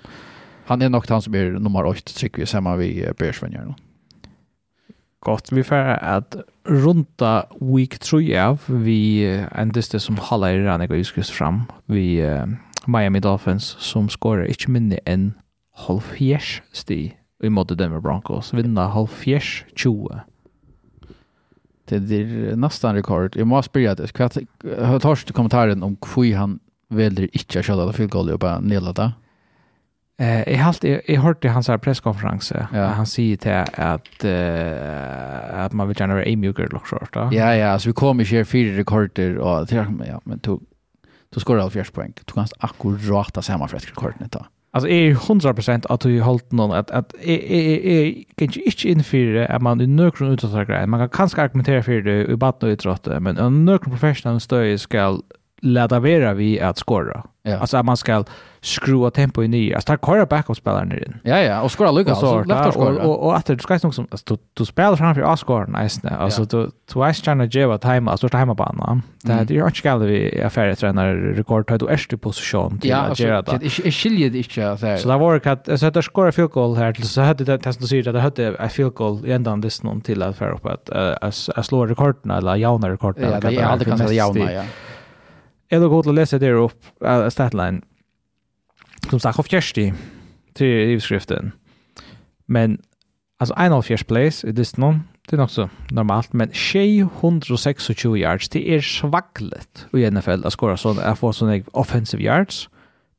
[SPEAKER 2] han är nog han som är nummer 8 tycker vi samma vi Bärsvänjer.
[SPEAKER 1] Gott, vi får att runda week 3 av vi en det som håller i den jag fram. Vi uh, Miami Dolphins som skorar inte mindre än halvfjärs sti i mot Denver Broncos. Vinna halvfjärs 20.
[SPEAKER 2] Det är nästan rekord. Jag måste börja det. Jag tar sig kommentaren om hur han väljer inte att köra det fullgående och bara nedlada.
[SPEAKER 1] Eh jag halt jag hörde hans presskonferens ja. han säger till att uh, att man vill gärna vara emjuker lock short då.
[SPEAKER 2] Ja ja, så vi kommer ju fyra rekorder och ja, men tog då skor det fjärde poäng. Du kan akkurat ta samma fjärde rekord. då.
[SPEAKER 1] Alltså är ju 100% att du hållt någon att att är är är kanske inte in för att man är nökron utåt så. Man kan kanske argumentera för det i batten och utåt men en nökron professional stöj ska lätta vara vi att skora. Ja. Alltså att man ska skrua tempo i Alltså ta köra backup spelaren in.
[SPEAKER 2] Ja ja, och skora lucka
[SPEAKER 1] så lätt skora. Och och att du ska som du du spelar framför att skora nice. Alltså du du är stjärna Jeva time alltså time på annan. Det är ju också gäller vi affärer tränare rekord tar du erste position
[SPEAKER 2] till att göra det. Ja, jag skiljer det inte så här.
[SPEAKER 1] Så där var det att så att skora field goal här till så hade det testat sig att det hade ett field goal i ändan det någon till att för upp att att slå rekorden eller jauna rekorden.
[SPEAKER 2] Ja, det är aldrig kan säga jauna ja.
[SPEAKER 1] Eller gå till läsa det upp statline som sagt av fjärsti till skriften. Men alltså en av fjärst place i det någon det är också normalt men 626 yards det är svaglet i NFL att skora sån att få sån offensive yards,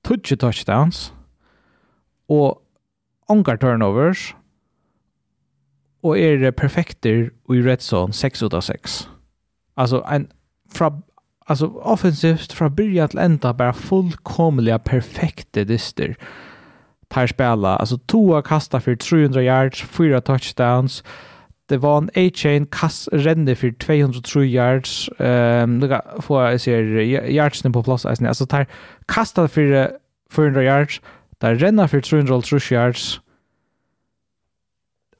[SPEAKER 1] touch touchdowns och ongar turnovers og er perfekter i red zone 6 av 6. Alltså en fra alltså offensivt från början till ända bara fullkomliga perfekta dyster tar spela. Alltså två kastar för 300 yards, fyra touchdowns. Det var en A-chain kast rände för 203 yards. Ehm um, det får jag se yards på plats alltså. Alltså tar kastar för 400 yards, där ränner för 303 yards.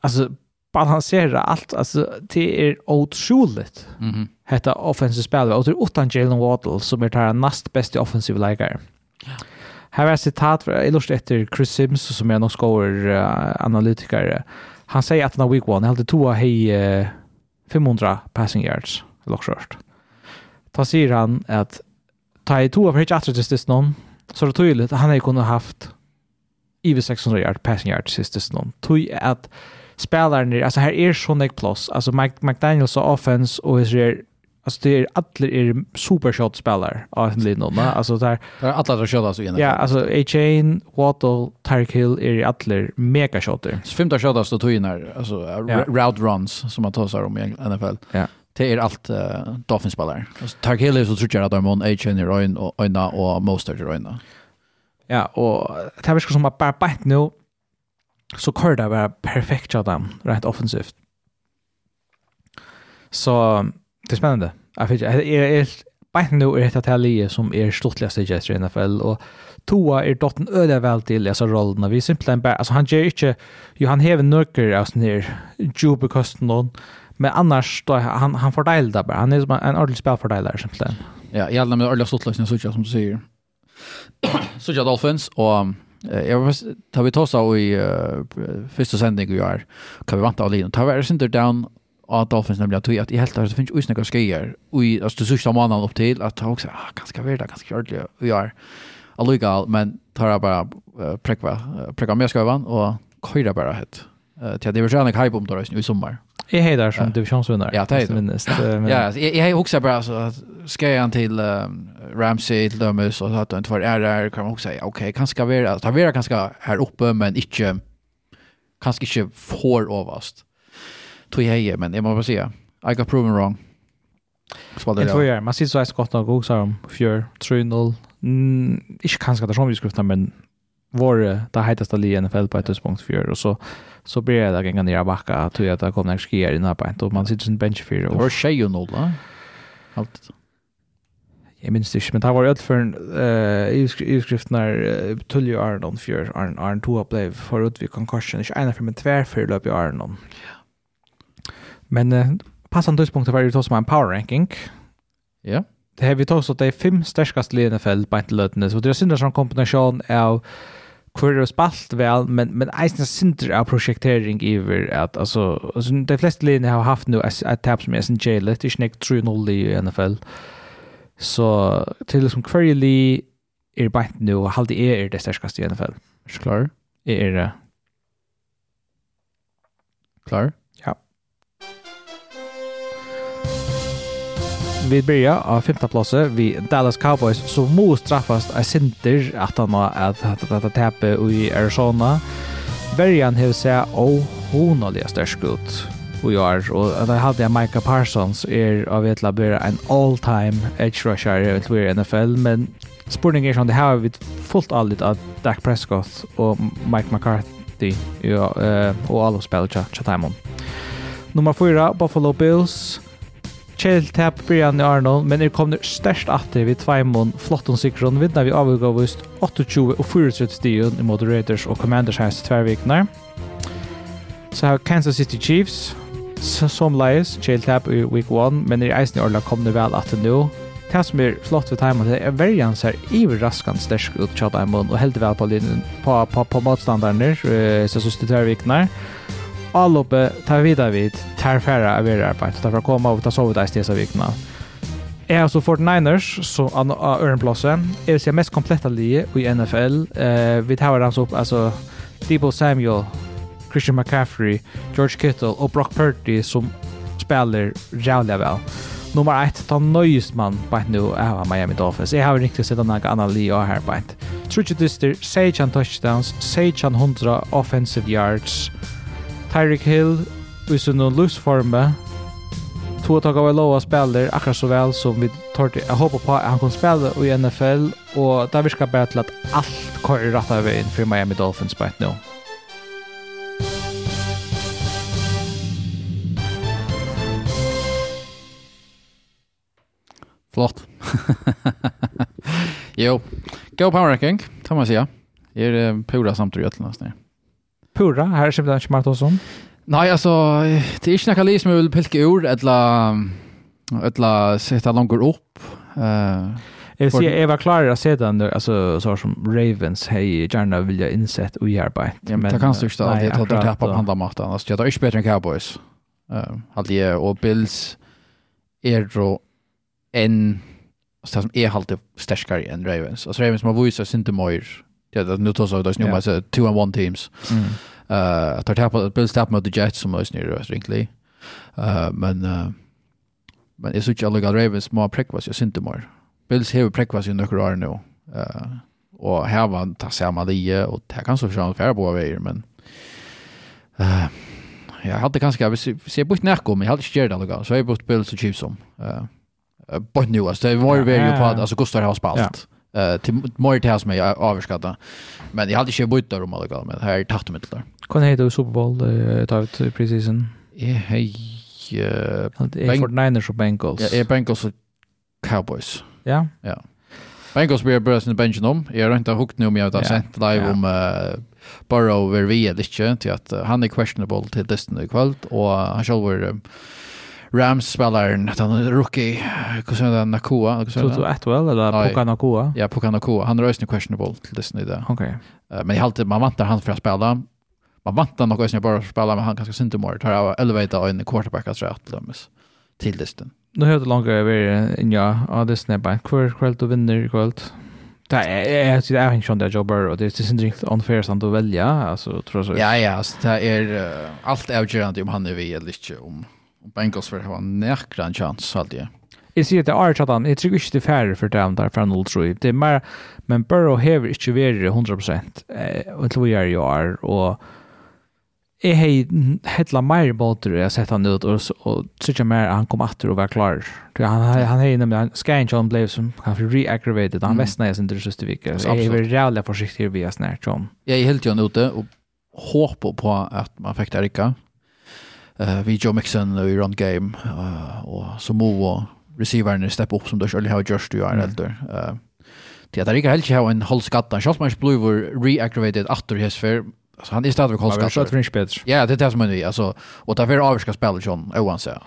[SPEAKER 1] Alltså balansera allt alltså det är otroligt.
[SPEAKER 2] Mhm. Mm
[SPEAKER 1] hetta offensive spelare och utan Jalen Waddle som är tar näst bästa offensive lägare. Ja. Här är ett citat från Illustrist efter Chris Sims som är någon scorer uh, analytiker. Han säger att han har week 1 hade två hej uh, 500 passing yards eller short. Ta säger han att ta i två för hitch attra this sist så det tydligt han hade kunnat haft över 600 yard passing yards sist någon. Tog att spelaren, alltså här är sån Plus, Alltså Mike McDaniels offense och Israel Alltså det är alla är supershot spelare av Lindon. Alltså där
[SPEAKER 2] där är alla där shot alltså igen.
[SPEAKER 1] Ja, alltså A Chain, Waddle, Tyreek Hill är alla mega shotter.
[SPEAKER 2] Så femta shot alltså tog in här alltså route runs som man tar sig om i NFL.
[SPEAKER 1] Ja.
[SPEAKER 2] Det är allt uh, Dolphins spelare. Alltså Tyreek Hill är så tror jag att de har A Chain i Ryan och Ina och Mostert i Ryan.
[SPEAKER 1] Ja, och det här verkar som att bara bara nu så kör det bara perfekt av dem rent offensivt. Så Det är spännande. Jag vet inte, jeg är Beint nu är er här tallet som er stortligast i Jester NFL, och Toa er dotten øde vel til disse rollene. Vi simpelthen bare, altså han gjør ikke, jo han hever nøkker av sånn her, jubekosten noen, men annars, då, han, han fordeiler det bare. Han er en ordentlig spillfordeiler, simpelthen.
[SPEAKER 2] Ja, jeg hadde med ordentlig stortligast i som du sier. Sucha Dolphins, og Jag var ta vi tås av i uh, första sending vi gör. Kan vi vant av linjen. Ta vi er Sinter Down, av Dolphins nämligen att jag helt att det finns ju snäcka skejer och i alltså sista månaden upp till att också ah ganska väl där ganska ordligt vi är allugal, men tar jag bara präkva präkva mer skövan och köra bara het till det vill säga hype om det i sommar
[SPEAKER 1] Jag hejdar som divisionsvinnare.
[SPEAKER 2] Ja, det
[SPEAKER 1] är
[SPEAKER 2] det. Ja, jag har också bara så att ska jag till Ramsey, till Dömus och att han tar är där kan man också säga okej, kan ska vara, ta vara kanske här uppe men inte kanske inte för överst tog jag ge, men jag måste bara säga. I got proven wrong.
[SPEAKER 1] Jag tror jag, man sitter så här skott och också om 4-3-0. Mm, inte kanske det som vi skulle men vår, det hetaste li i NFL på ett tidspunkt 4 och så så blir det där gänga ner backa tror jag att det kommer att ske i den här på och man sitter sin bench för och
[SPEAKER 2] var tjej och noll, va? allt
[SPEAKER 1] jag minns det inte men det var ju för eh utskrift när Tullio Arnon för Arn Arn 2 blev för ut vid concussion inte ena för men tvär för löp i Arnon ja Men uh, passande tidspunkt var det ju som en power ranking.
[SPEAKER 2] Ja.
[SPEAKER 1] Det här vi tog så det är fem starkaste i NFL på inte lötande. Så det är synder som kombination av hur det spalt väl, men, men eisen synder av projektering iver att alltså, alltså de flesta linjer har haft nu ett tab som är sin jailet, det är inte 3-0 i NFL. Så till som kvarje li är bara inte nu och halde är det stärskaste i NFL.
[SPEAKER 2] Är du klar?
[SPEAKER 1] Är det?
[SPEAKER 2] Klar?
[SPEAKER 1] Vi byrja av 15. plasset vi Dallas Cowboys som må straffast av Sinter at han har at dette tepe i Arizona. Verjan har seg og hun har størst ut i år, og da hadde jeg Micah Parsons er av et la labber en all-time edge rusher i NFL, men spurning er sånn, det har vi fullt allit av Dak Prescott og Mike McCarthy og, uh, og alle spiller til Timon. Nummer 4, Buffalo Bills. Kjell tap Brian i Arnold, men er kommer størst atter vid Tveimon flotton sikron vinner vi avgavust 28 og 34 stigen i Moderators og Commanders hans tverrvikene. Så har Kansas City Chiefs, som leies, Kjell tap i week 1, men er eisen i Arla kommer vel atter nå. Det som er flott ved Tveimon, det er verjan her iverraskende størst ut tja Tveimon, og heldig vel på, på, på, på motstanderne, så synes tverrvikene alloppe tar vidare vid tar färra av er arbete därför komma och ta sova där i vikna. veckorna. Jag har så 49ers så av Örnplossen är det mest kompletta lige i NFL. Eh, vi tar alltså upp alltså Debo Samuel, Christian McCaffrey, George Kittle och Brock Purdy som spelar jävla väl. Nummer ett, ta nöjst man på ett nu av Miami Dolphins. Jag har riktigt sett några annan lige här på ett. Trudge dyster, Sage touchdowns, Sejan 100 offensive yards, Tyreek Hill i sin livsforme tog tag av lova spelar akkurat så väl som vi tar till. Jag hoppas på att han kan spela i NFL och där vi ska till att allt kör rätt av vägen för Miami Dolphins right now.
[SPEAKER 2] Flott. jo, go power ranking, kan man säga. Är det pura samtidigt nästan.
[SPEAKER 1] Pura, här är simpelthen inte
[SPEAKER 2] Nej, alltså det är inte något liv som pilka ur eller eller sätta långt upp. Uh, jag
[SPEAKER 1] vill jag var klar att se den alltså så som Ravens hej gärna vill jag insett och hjälpa.
[SPEAKER 2] Ja, men det kan du inte det tar
[SPEAKER 1] det
[SPEAKER 2] tappa på andra matchen. Alltså det är inte bättre än Cowboys. Eh, hade och Bills är då en så som är alltid starkare än Ravens. Alltså Ravens man visar sin inte mer ja, nu tar så det nu med two and one teams.
[SPEAKER 1] Mm.
[SPEAKER 2] Eh, uh, tar tappa Bills tapp mot the Jets som är snurrar ringly. Eh, men uh, men är så jag lägger Ravens mer prekvas jag synte mer. Bills har prekvas ju några år nu. Eh, och här var ta samma lie och det kan så försöka färra på vägar men eh jag hade kanske jag ser bort närkom men jag hade skärd alltså så jag bort Bills och Chiefs som. Eh, bort nu alltså det var ju på alltså Gustav har spalt. Uh, til mer til som jeg avskatta. Men jag hade inte bytt om alla men her er tatt takt med
[SPEAKER 1] Hva Kan heta Super Bowl uh, ta ut preseason.
[SPEAKER 2] Jeg
[SPEAKER 1] Ja, hej.
[SPEAKER 2] Eh
[SPEAKER 1] 49ers og Bengals.
[SPEAKER 2] Ja, Bengals og Cowboys.
[SPEAKER 1] Ja. Ja.
[SPEAKER 2] Bengals blir bra sin benchen om. Jeg har ikke hukt nu om jeg har sent live om uh, Burrow över vi eller ikke, til at uh, han er questionable till Destiny og uh, han selv var Rams-spelaren, den rookie, hva sier det, Nakua?
[SPEAKER 1] Toto Atwell, eller Puka Nakua?
[SPEAKER 2] Ja, Puka Nakua. Han er også questionable til Disney det.
[SPEAKER 1] Ok.
[SPEAKER 2] Uh, men jeg halte, man vantar han for å spela. Man vantar nok også bare for å spela, men han ganske syndemår. Tar av elevata og en quarterback at seg til Disney.
[SPEAKER 1] Nu har det över in ja, ja det snäppa. kvar kväll du vinner kväll. Det är jag tycker jag där jobbar och det är inte riktigt unfair att välja alltså tror jag så.
[SPEAKER 2] Ja ja, det är allt avgörande om han är vi eller inte om Bengals för ha näkra en chans alltid.
[SPEAKER 1] Jag ser att det är att jag tror inte det är färre för dem där från 0-3. Det är mer, men Burrow har inte varit 100% eh, och till vad jag gör och jeg har hettla mer båter jeg sett han ut, og, og tykker mer han kom atter og var klar. Han, han har nemlig, han skal ikke han ble som kanskje reaggravated, han
[SPEAKER 2] mm.
[SPEAKER 1] vestna jeg sin til siste vike. Så jeg
[SPEAKER 2] var
[SPEAKER 1] rævlig forsiktig via snart.
[SPEAKER 2] Jeg er helt igjen ute og håper på at man fikk det rikket uh, vi Joe Mixon i run game uh, och så må receivern steppa upp som det själv har gjort ju är äldre. Eh det är inte helt jag en halv skatta. Charles Marsh Blue var reactivated efter his fair. Så han är stadigt halv skatta.
[SPEAKER 1] Jag tror inte
[SPEAKER 2] Ja, det är det som är alltså och därför avskar spela John Owens. Eh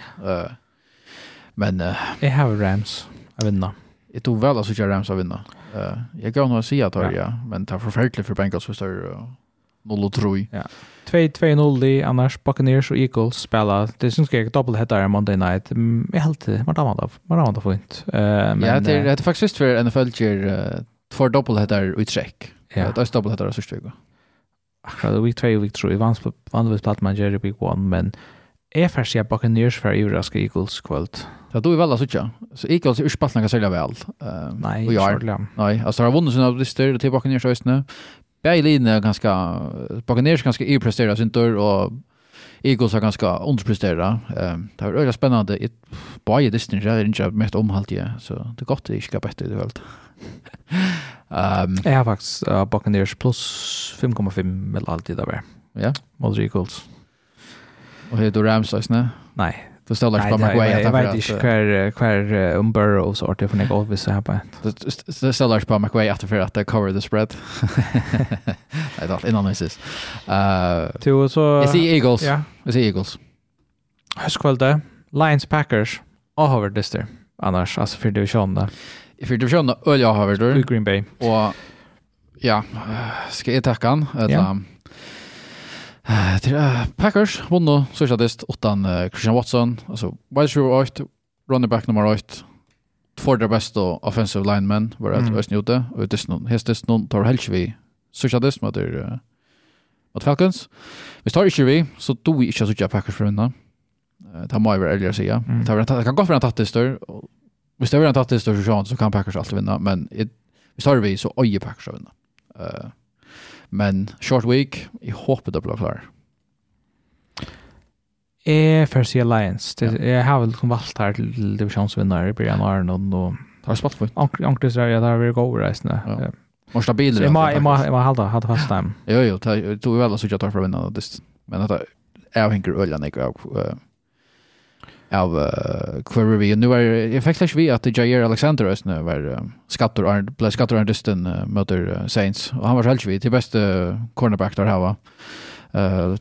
[SPEAKER 2] men
[SPEAKER 1] jag har Rams. Jag vinner.
[SPEAKER 2] Jag tog väl alltså jag Rams att vinna. Eh jag går nog att säga
[SPEAKER 1] att
[SPEAKER 2] jag men det är förfärligt för Bengals för större 0-3. Ja.
[SPEAKER 1] 2-2-0 i annars Buccaneers og Eagles spela. Det syns jag är dubbel heter Monday night. Jag helt man dammar av. Man dammar av fint. Uh, men,
[SPEAKER 2] ja, det
[SPEAKER 1] är,
[SPEAKER 2] det faktiskt just för NFL-ger uh, två dubbel heter utsträck.
[SPEAKER 1] Ja.
[SPEAKER 2] Det är dubbel heter så stryk.
[SPEAKER 1] Akkurat week 2 och week 3 vann vann vi platt man Jerry week One men är för sig Buccaneers för överraska Eagles kvöld.
[SPEAKER 2] Ja, då är väl alltså inte. Så Eagles är urspaltna kan sälja väl. Uh, nej,
[SPEAKER 1] och
[SPEAKER 2] jag. Nej, alltså har vunnit sina listor till Buccaneers just nu. Bär linjen ganska Buccaneers ganska överpresterar sin tur och Eagles har ganska underprestera. Um, det var väldigt spännande. Ett baje distin jag är inte mätt omhalt ju så det är gott det ska bättre det helt. Ehm
[SPEAKER 1] jag har faktiskt uh, Buccaneers plus 5,5 väl alltid där.
[SPEAKER 2] Ja.
[SPEAKER 1] Mot Eagles.
[SPEAKER 2] Och heter Rams du Rams?
[SPEAKER 1] Nej.
[SPEAKER 2] Det står
[SPEAKER 1] lagt
[SPEAKER 2] på
[SPEAKER 1] mig
[SPEAKER 2] att
[SPEAKER 1] jag vet inte kvar kvar um Burrow så att jag får något vis här på.
[SPEAKER 2] Det står på mig att för att det cover the spread. Nej, det är innan det. sist. Eh,
[SPEAKER 1] till så
[SPEAKER 2] Is the Eagles.
[SPEAKER 1] Ja.
[SPEAKER 2] Is the Eagles.
[SPEAKER 1] Höstkvällte Lions Packers. Och har det där. Annars alltså för divisionen
[SPEAKER 2] där. För divisionen öl jag har det.
[SPEAKER 1] Green Bay.
[SPEAKER 2] Och ja, ska jag tacka han eller Till Packers vann så sist utan Christian Watson, alltså wide receiver 8, running back nummer 8. Två der bästa offensive linemen var det
[SPEAKER 1] Mm.
[SPEAKER 2] Östen Jote och det någon häst någon tar Helchvi. Så sist mot det mot Falcons. Vi tar inte vi så då vi inte så Packers för vinna. Det må jag väl ärligare säga. Det kan gå för en tattistor. Hvis det er en tattistor så kan Packers alltid vinna, men hvis tar vi så öjer Packers att vinna. Men short week, jeg håper det blir klar.
[SPEAKER 1] Jeg får si Alliance. Det, ja. Jeg har vel liksom valgt her til divisjonsvinnere i januar nå. Og,
[SPEAKER 2] har du spalt for?
[SPEAKER 1] Anklis er jeg der vi går reisende.
[SPEAKER 2] Ja. Må stabil.
[SPEAKER 1] Jeg må, jeg må, jeg må halda, halda fast dem.
[SPEAKER 2] Jo, jo, det tog jo vel å sitte at jeg får vinne. Men det er avhenger øljene ikke av av uh, kvar vi nu är jag fick slash vi att Jair Alexander Östne var um, skattor är blev skattor är dysten uh, möter uh, Saints och han var själv vi till bästa cornerback där här va. Uh,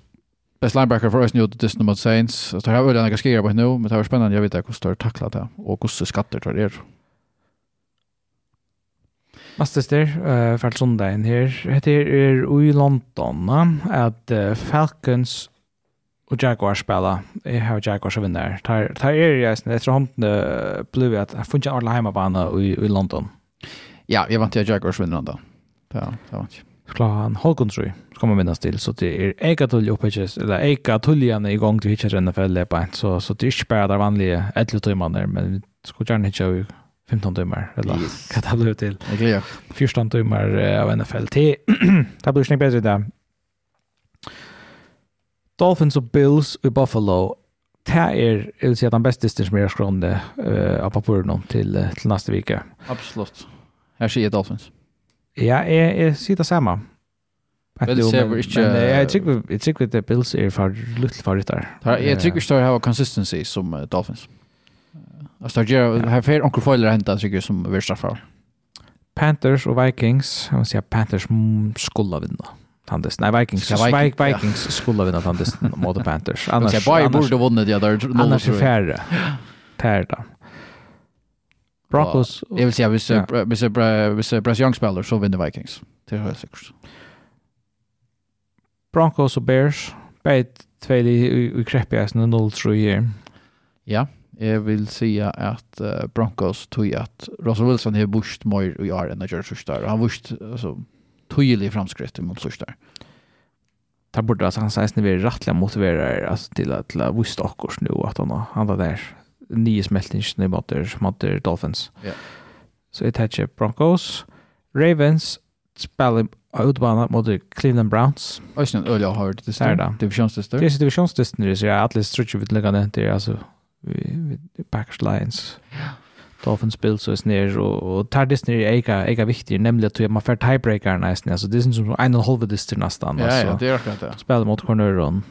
[SPEAKER 2] best linebacker för oss nu till dysten mot Saints. Så har vi den några skär på nu men det var spännande jag vet inte hur står tackla det och hur skatter tar det.
[SPEAKER 1] Mastester, uh, Fælsundein her, heter er i London at uh, Falcons och Jaguars spela. Jag har Jaguars att där. Tar tar är jag sen efter hand blev att jag funnit alla hemma hemmabana i i London.
[SPEAKER 2] Ja, jag vant jag Jaguars vinner då. Ja, det var inte.
[SPEAKER 1] vant jag. Klan Holkundry ska man minnas till så det är Eka tull uppe eller Eka Tullian i gång till hitcha NFL på så så det är inte bara där vanliga 11 timmar där men skulle gärna hitcha 15 timmar eller
[SPEAKER 2] yes.
[SPEAKER 1] vad det blir till.
[SPEAKER 2] Jag tror
[SPEAKER 1] 14 timmar av NFL. Det blir snäpp bättre där. Dolphins og Bills i Buffalo det er, jeg vil si, den beste som jeg har skrånne uh, av papuren til, uh, til neste
[SPEAKER 2] vike. Absolutt. Her sier Dolphins.
[SPEAKER 1] Ja, jeg, jeg sier
[SPEAKER 2] det
[SPEAKER 1] samme.
[SPEAKER 2] Bills er ikke...
[SPEAKER 1] Men, uh, jeg tror ikke Bills er for litt favoritter.
[SPEAKER 2] Jeg tror ikke det har consistency som uh, Dolphins. Alltså det gör här för onkel Foiler hämta sig som värsta fall.
[SPEAKER 1] Panthers och Vikings, jag måste säga Panthers skulle vinna. Panthers. Nej, Vikings.
[SPEAKER 2] Ja,
[SPEAKER 1] Vikings, Vikings ja. skulle vinna Panthers mot Panthers.
[SPEAKER 2] Annars, okay,
[SPEAKER 1] Bayern
[SPEAKER 2] borde ha vunnit. Ja, där,
[SPEAKER 1] annars är färre. Tärda. Broncos.
[SPEAKER 2] Jag vill säga, hvis
[SPEAKER 1] ja.
[SPEAKER 2] hvis, hvis, hvis Bryce Young spelar så vinner Vikings. Det har jag säkert.
[SPEAKER 1] Broncos och Bears. Bägge två i kreppigaste 0-3 i
[SPEAKER 2] Ja, jag vill säga att Broncos tog att Russell Wilson har vuxit mer i år än när George Rush där. Han vuxit, alltså, tydelig framskritt mot sørstår.
[SPEAKER 1] Det borde alltså han sägs när vi är rättliga motiverar alltså till att till att visst också nu att han han var där nio smältningen i botter mot Dolphins.
[SPEAKER 2] Ja.
[SPEAKER 1] Så det här Broncos, Ravens spelar utbana mot Cleveland Browns.
[SPEAKER 2] Alltså en öliga har det
[SPEAKER 1] är
[SPEAKER 2] där. Divisionsdistrikt.
[SPEAKER 1] Det är divisionsdistrikt det är att det stretch vid lägga det alltså vi vi Packers Lions. Ja. Dolphins spill så snär och, och tar det snär är är viktigt nämligen att man får tiebreaker nästan alltså det är som en och halv distans nästan
[SPEAKER 2] ja, ja, det är klart det.
[SPEAKER 1] Spelar mot corneren.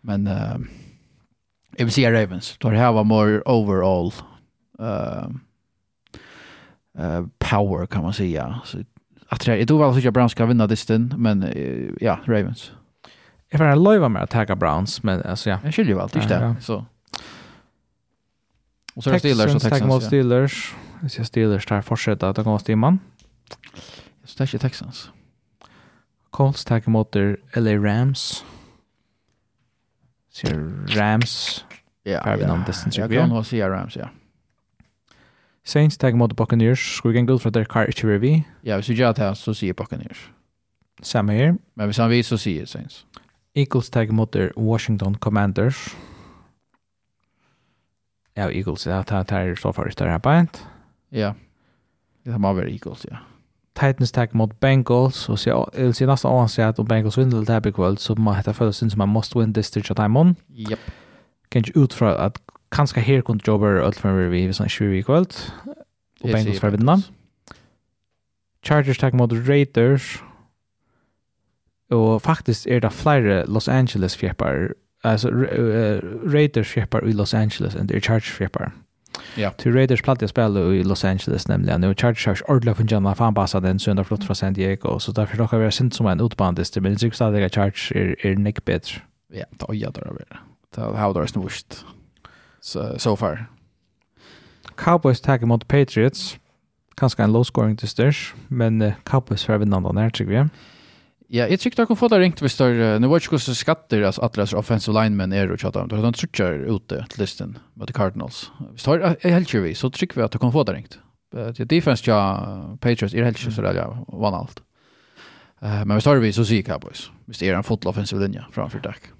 [SPEAKER 2] Men eh jag vill säga Ravens tar här var more overall eh uh, power kan man säga. Så att det är då väl så att Browns ska vinna disten men ja, Ravens.
[SPEAKER 1] Jag får lova mig att tagga Browns men alltså ja.
[SPEAKER 2] Jag skiljer ju allt
[SPEAKER 1] ja,
[SPEAKER 2] det. Så Och så är det Steelers och Texans. Texans,
[SPEAKER 1] Steelers. Jag ser Steelers där fortsätta att gå stimman.
[SPEAKER 2] Så det är Texans.
[SPEAKER 1] Colts taggar mot LA Rams. Ser Rams.
[SPEAKER 2] Ja,
[SPEAKER 1] Per vi namn distance.
[SPEAKER 2] Jag kan nog säga Rams, ja.
[SPEAKER 1] Saints taggar mot Buccaneers. Ska vi gå för att Derek Carr inte vi?
[SPEAKER 2] Ja, hvis vi gör det så säger Buccaneers.
[SPEAKER 1] Samma här.
[SPEAKER 2] Men hvis han vill så säger Saints.
[SPEAKER 1] Eagles taggar mot Washington Commanders. Ja, Eagles, ja, det er så far det større beint.
[SPEAKER 2] Ja, det må være Eagles, ja.
[SPEAKER 1] Titans tag mot Bengals, og så jeg vil si nesten anser at om Bengals vinner det her i kveld, så må dette føles som en must-win district time on.
[SPEAKER 2] Yep.
[SPEAKER 1] Kan ikke ut fra at kanskje her kunne jobber alt for en revy hvis han ikke i kveld, og Bengals fra vinner. Chargers tag mot Raiders, og faktisk er det flere Los Angeles-fjeppar alltså uh, Raiders skeppar i Los Angeles and the Chargers skeppar.
[SPEAKER 2] Ja.
[SPEAKER 1] Till Raiders platta spela i Los Angeles nämligen nu Chargers har ordla från Jana fan passa den söndag flott från San Diego så därför råkar kan vi syns som en utbandist men det tycks att det Chargers är är nick bättre.
[SPEAKER 2] Ja, då jag där det. Då how there's no So so far.
[SPEAKER 1] Cowboys taggar mot Patriots. Kanske en low scoring till men uh, Cowboys har vinnande när tycker vi.
[SPEAKER 2] Ja, jag tyckte jag kunde få det ringt hvis det er, Nu var det ikke hvordan skatter alltså Atlas offensive linemen är och chatta. Då de trykker ute til listen med the Cardinals. Visst har jag helt vi så trycker vi att jag kan få det ringt. Det defense ja Patriots är helt så där ja vann allt. Eh men det er vi så ser Cowboys. hvis det er en full offensive linje framför tack.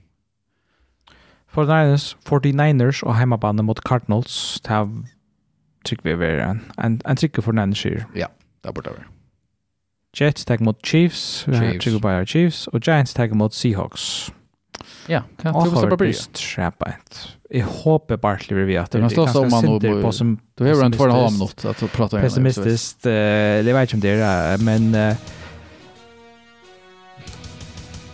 [SPEAKER 1] 49ers, 49ers och heimabane mot Cardinals. Det här tycker vi är en, en, en trycker för 49ers. Ja,
[SPEAKER 2] det borde.
[SPEAKER 1] Jets tag mot Chiefs, vi har Chicago Bear Chiefs, og Giants tag mot Seahawks.
[SPEAKER 2] Ja, kan du stoppa
[SPEAKER 1] bli? Och ett. Jag hoppas bara att vi vet
[SPEAKER 2] att det är som man då
[SPEAKER 1] på som
[SPEAKER 2] du har en två och en halv minut att prata om.
[SPEAKER 1] Pessimistiskt, det vet jag inte det är, men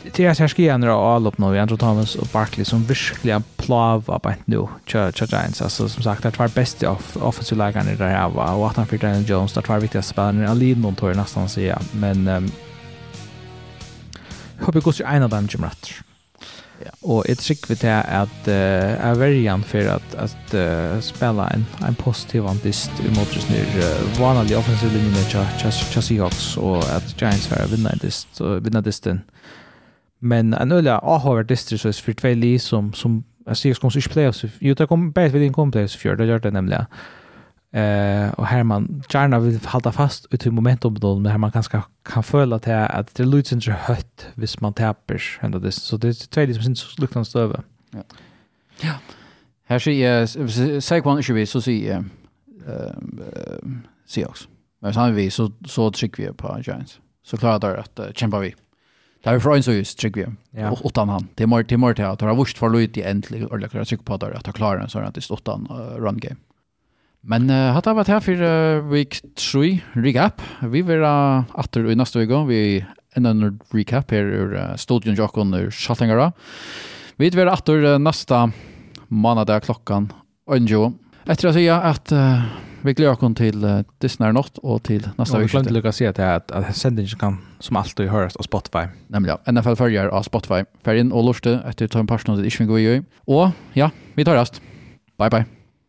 [SPEAKER 1] det är så här skian då all upp nu Andrew Thomas och Barkley som verkligen plava på ett nu Church Giants. Alltså som sagt det var bäst off offensive lagen i det här var och att han fick Daniel Jones det var viktigaste spelaren i Alin någon tror jag nästan säga men um, hoppas går en av dem som rätt
[SPEAKER 2] Ja.
[SPEAKER 1] Och ett skick vet är att uh, är variant för att att uh, spela en en positiv antist emot just nu uh, vanlig offensiv linje med Chelsea Hawks och att Giants har vinnat dist och vinnat disten. Uh, Men en øyla avhåver distrikt så for tvei li som, som jeg sier kom ikke playoffs, jo det kom bare til kom playoffs i fjør, det gjør det nemlig. Uh, og her man gjerne vil halda fast ut i momentum då, men her man kanskje kan føle at det, at det lyder ikke høyt hvis man taper enda det. Så det er tvei li som synes lukten støve.
[SPEAKER 2] Ja. ja. Her sier jeg, Saquon ikke vi, så sier jeg Seahawks. Men samtidig så, så trykker vi på Giants. Så klarer det at uh, kjemper vi. Det er fra en sånn trygg vi,
[SPEAKER 1] ja.
[SPEAKER 2] utan han. Det er mer til mer at det har vurst for lite i endelig, og det er trygg på det, at det klarer en sånn at det er utan uh, run game. Men uh, hatt av at her for uh, week 3, recap. Vi vil uh, atter i neste uke, vi en en recap her ur uh, studion Jokon ur Schaltingara. Vi vil atter uh, neste måned klokkan 1. Etter å si at uh, vi gleder oss til uh, Disney Natt og til nästa
[SPEAKER 1] vecka. Vi glömde lyckas se att, att, att sändningen kan som alltid höras av Spotify.
[SPEAKER 2] Nemlig, ja. NFL følger av Spotify. Ferien och lustig efter Tom ta en person det inte vi går i. Ja, vi tar rast. Bye bye.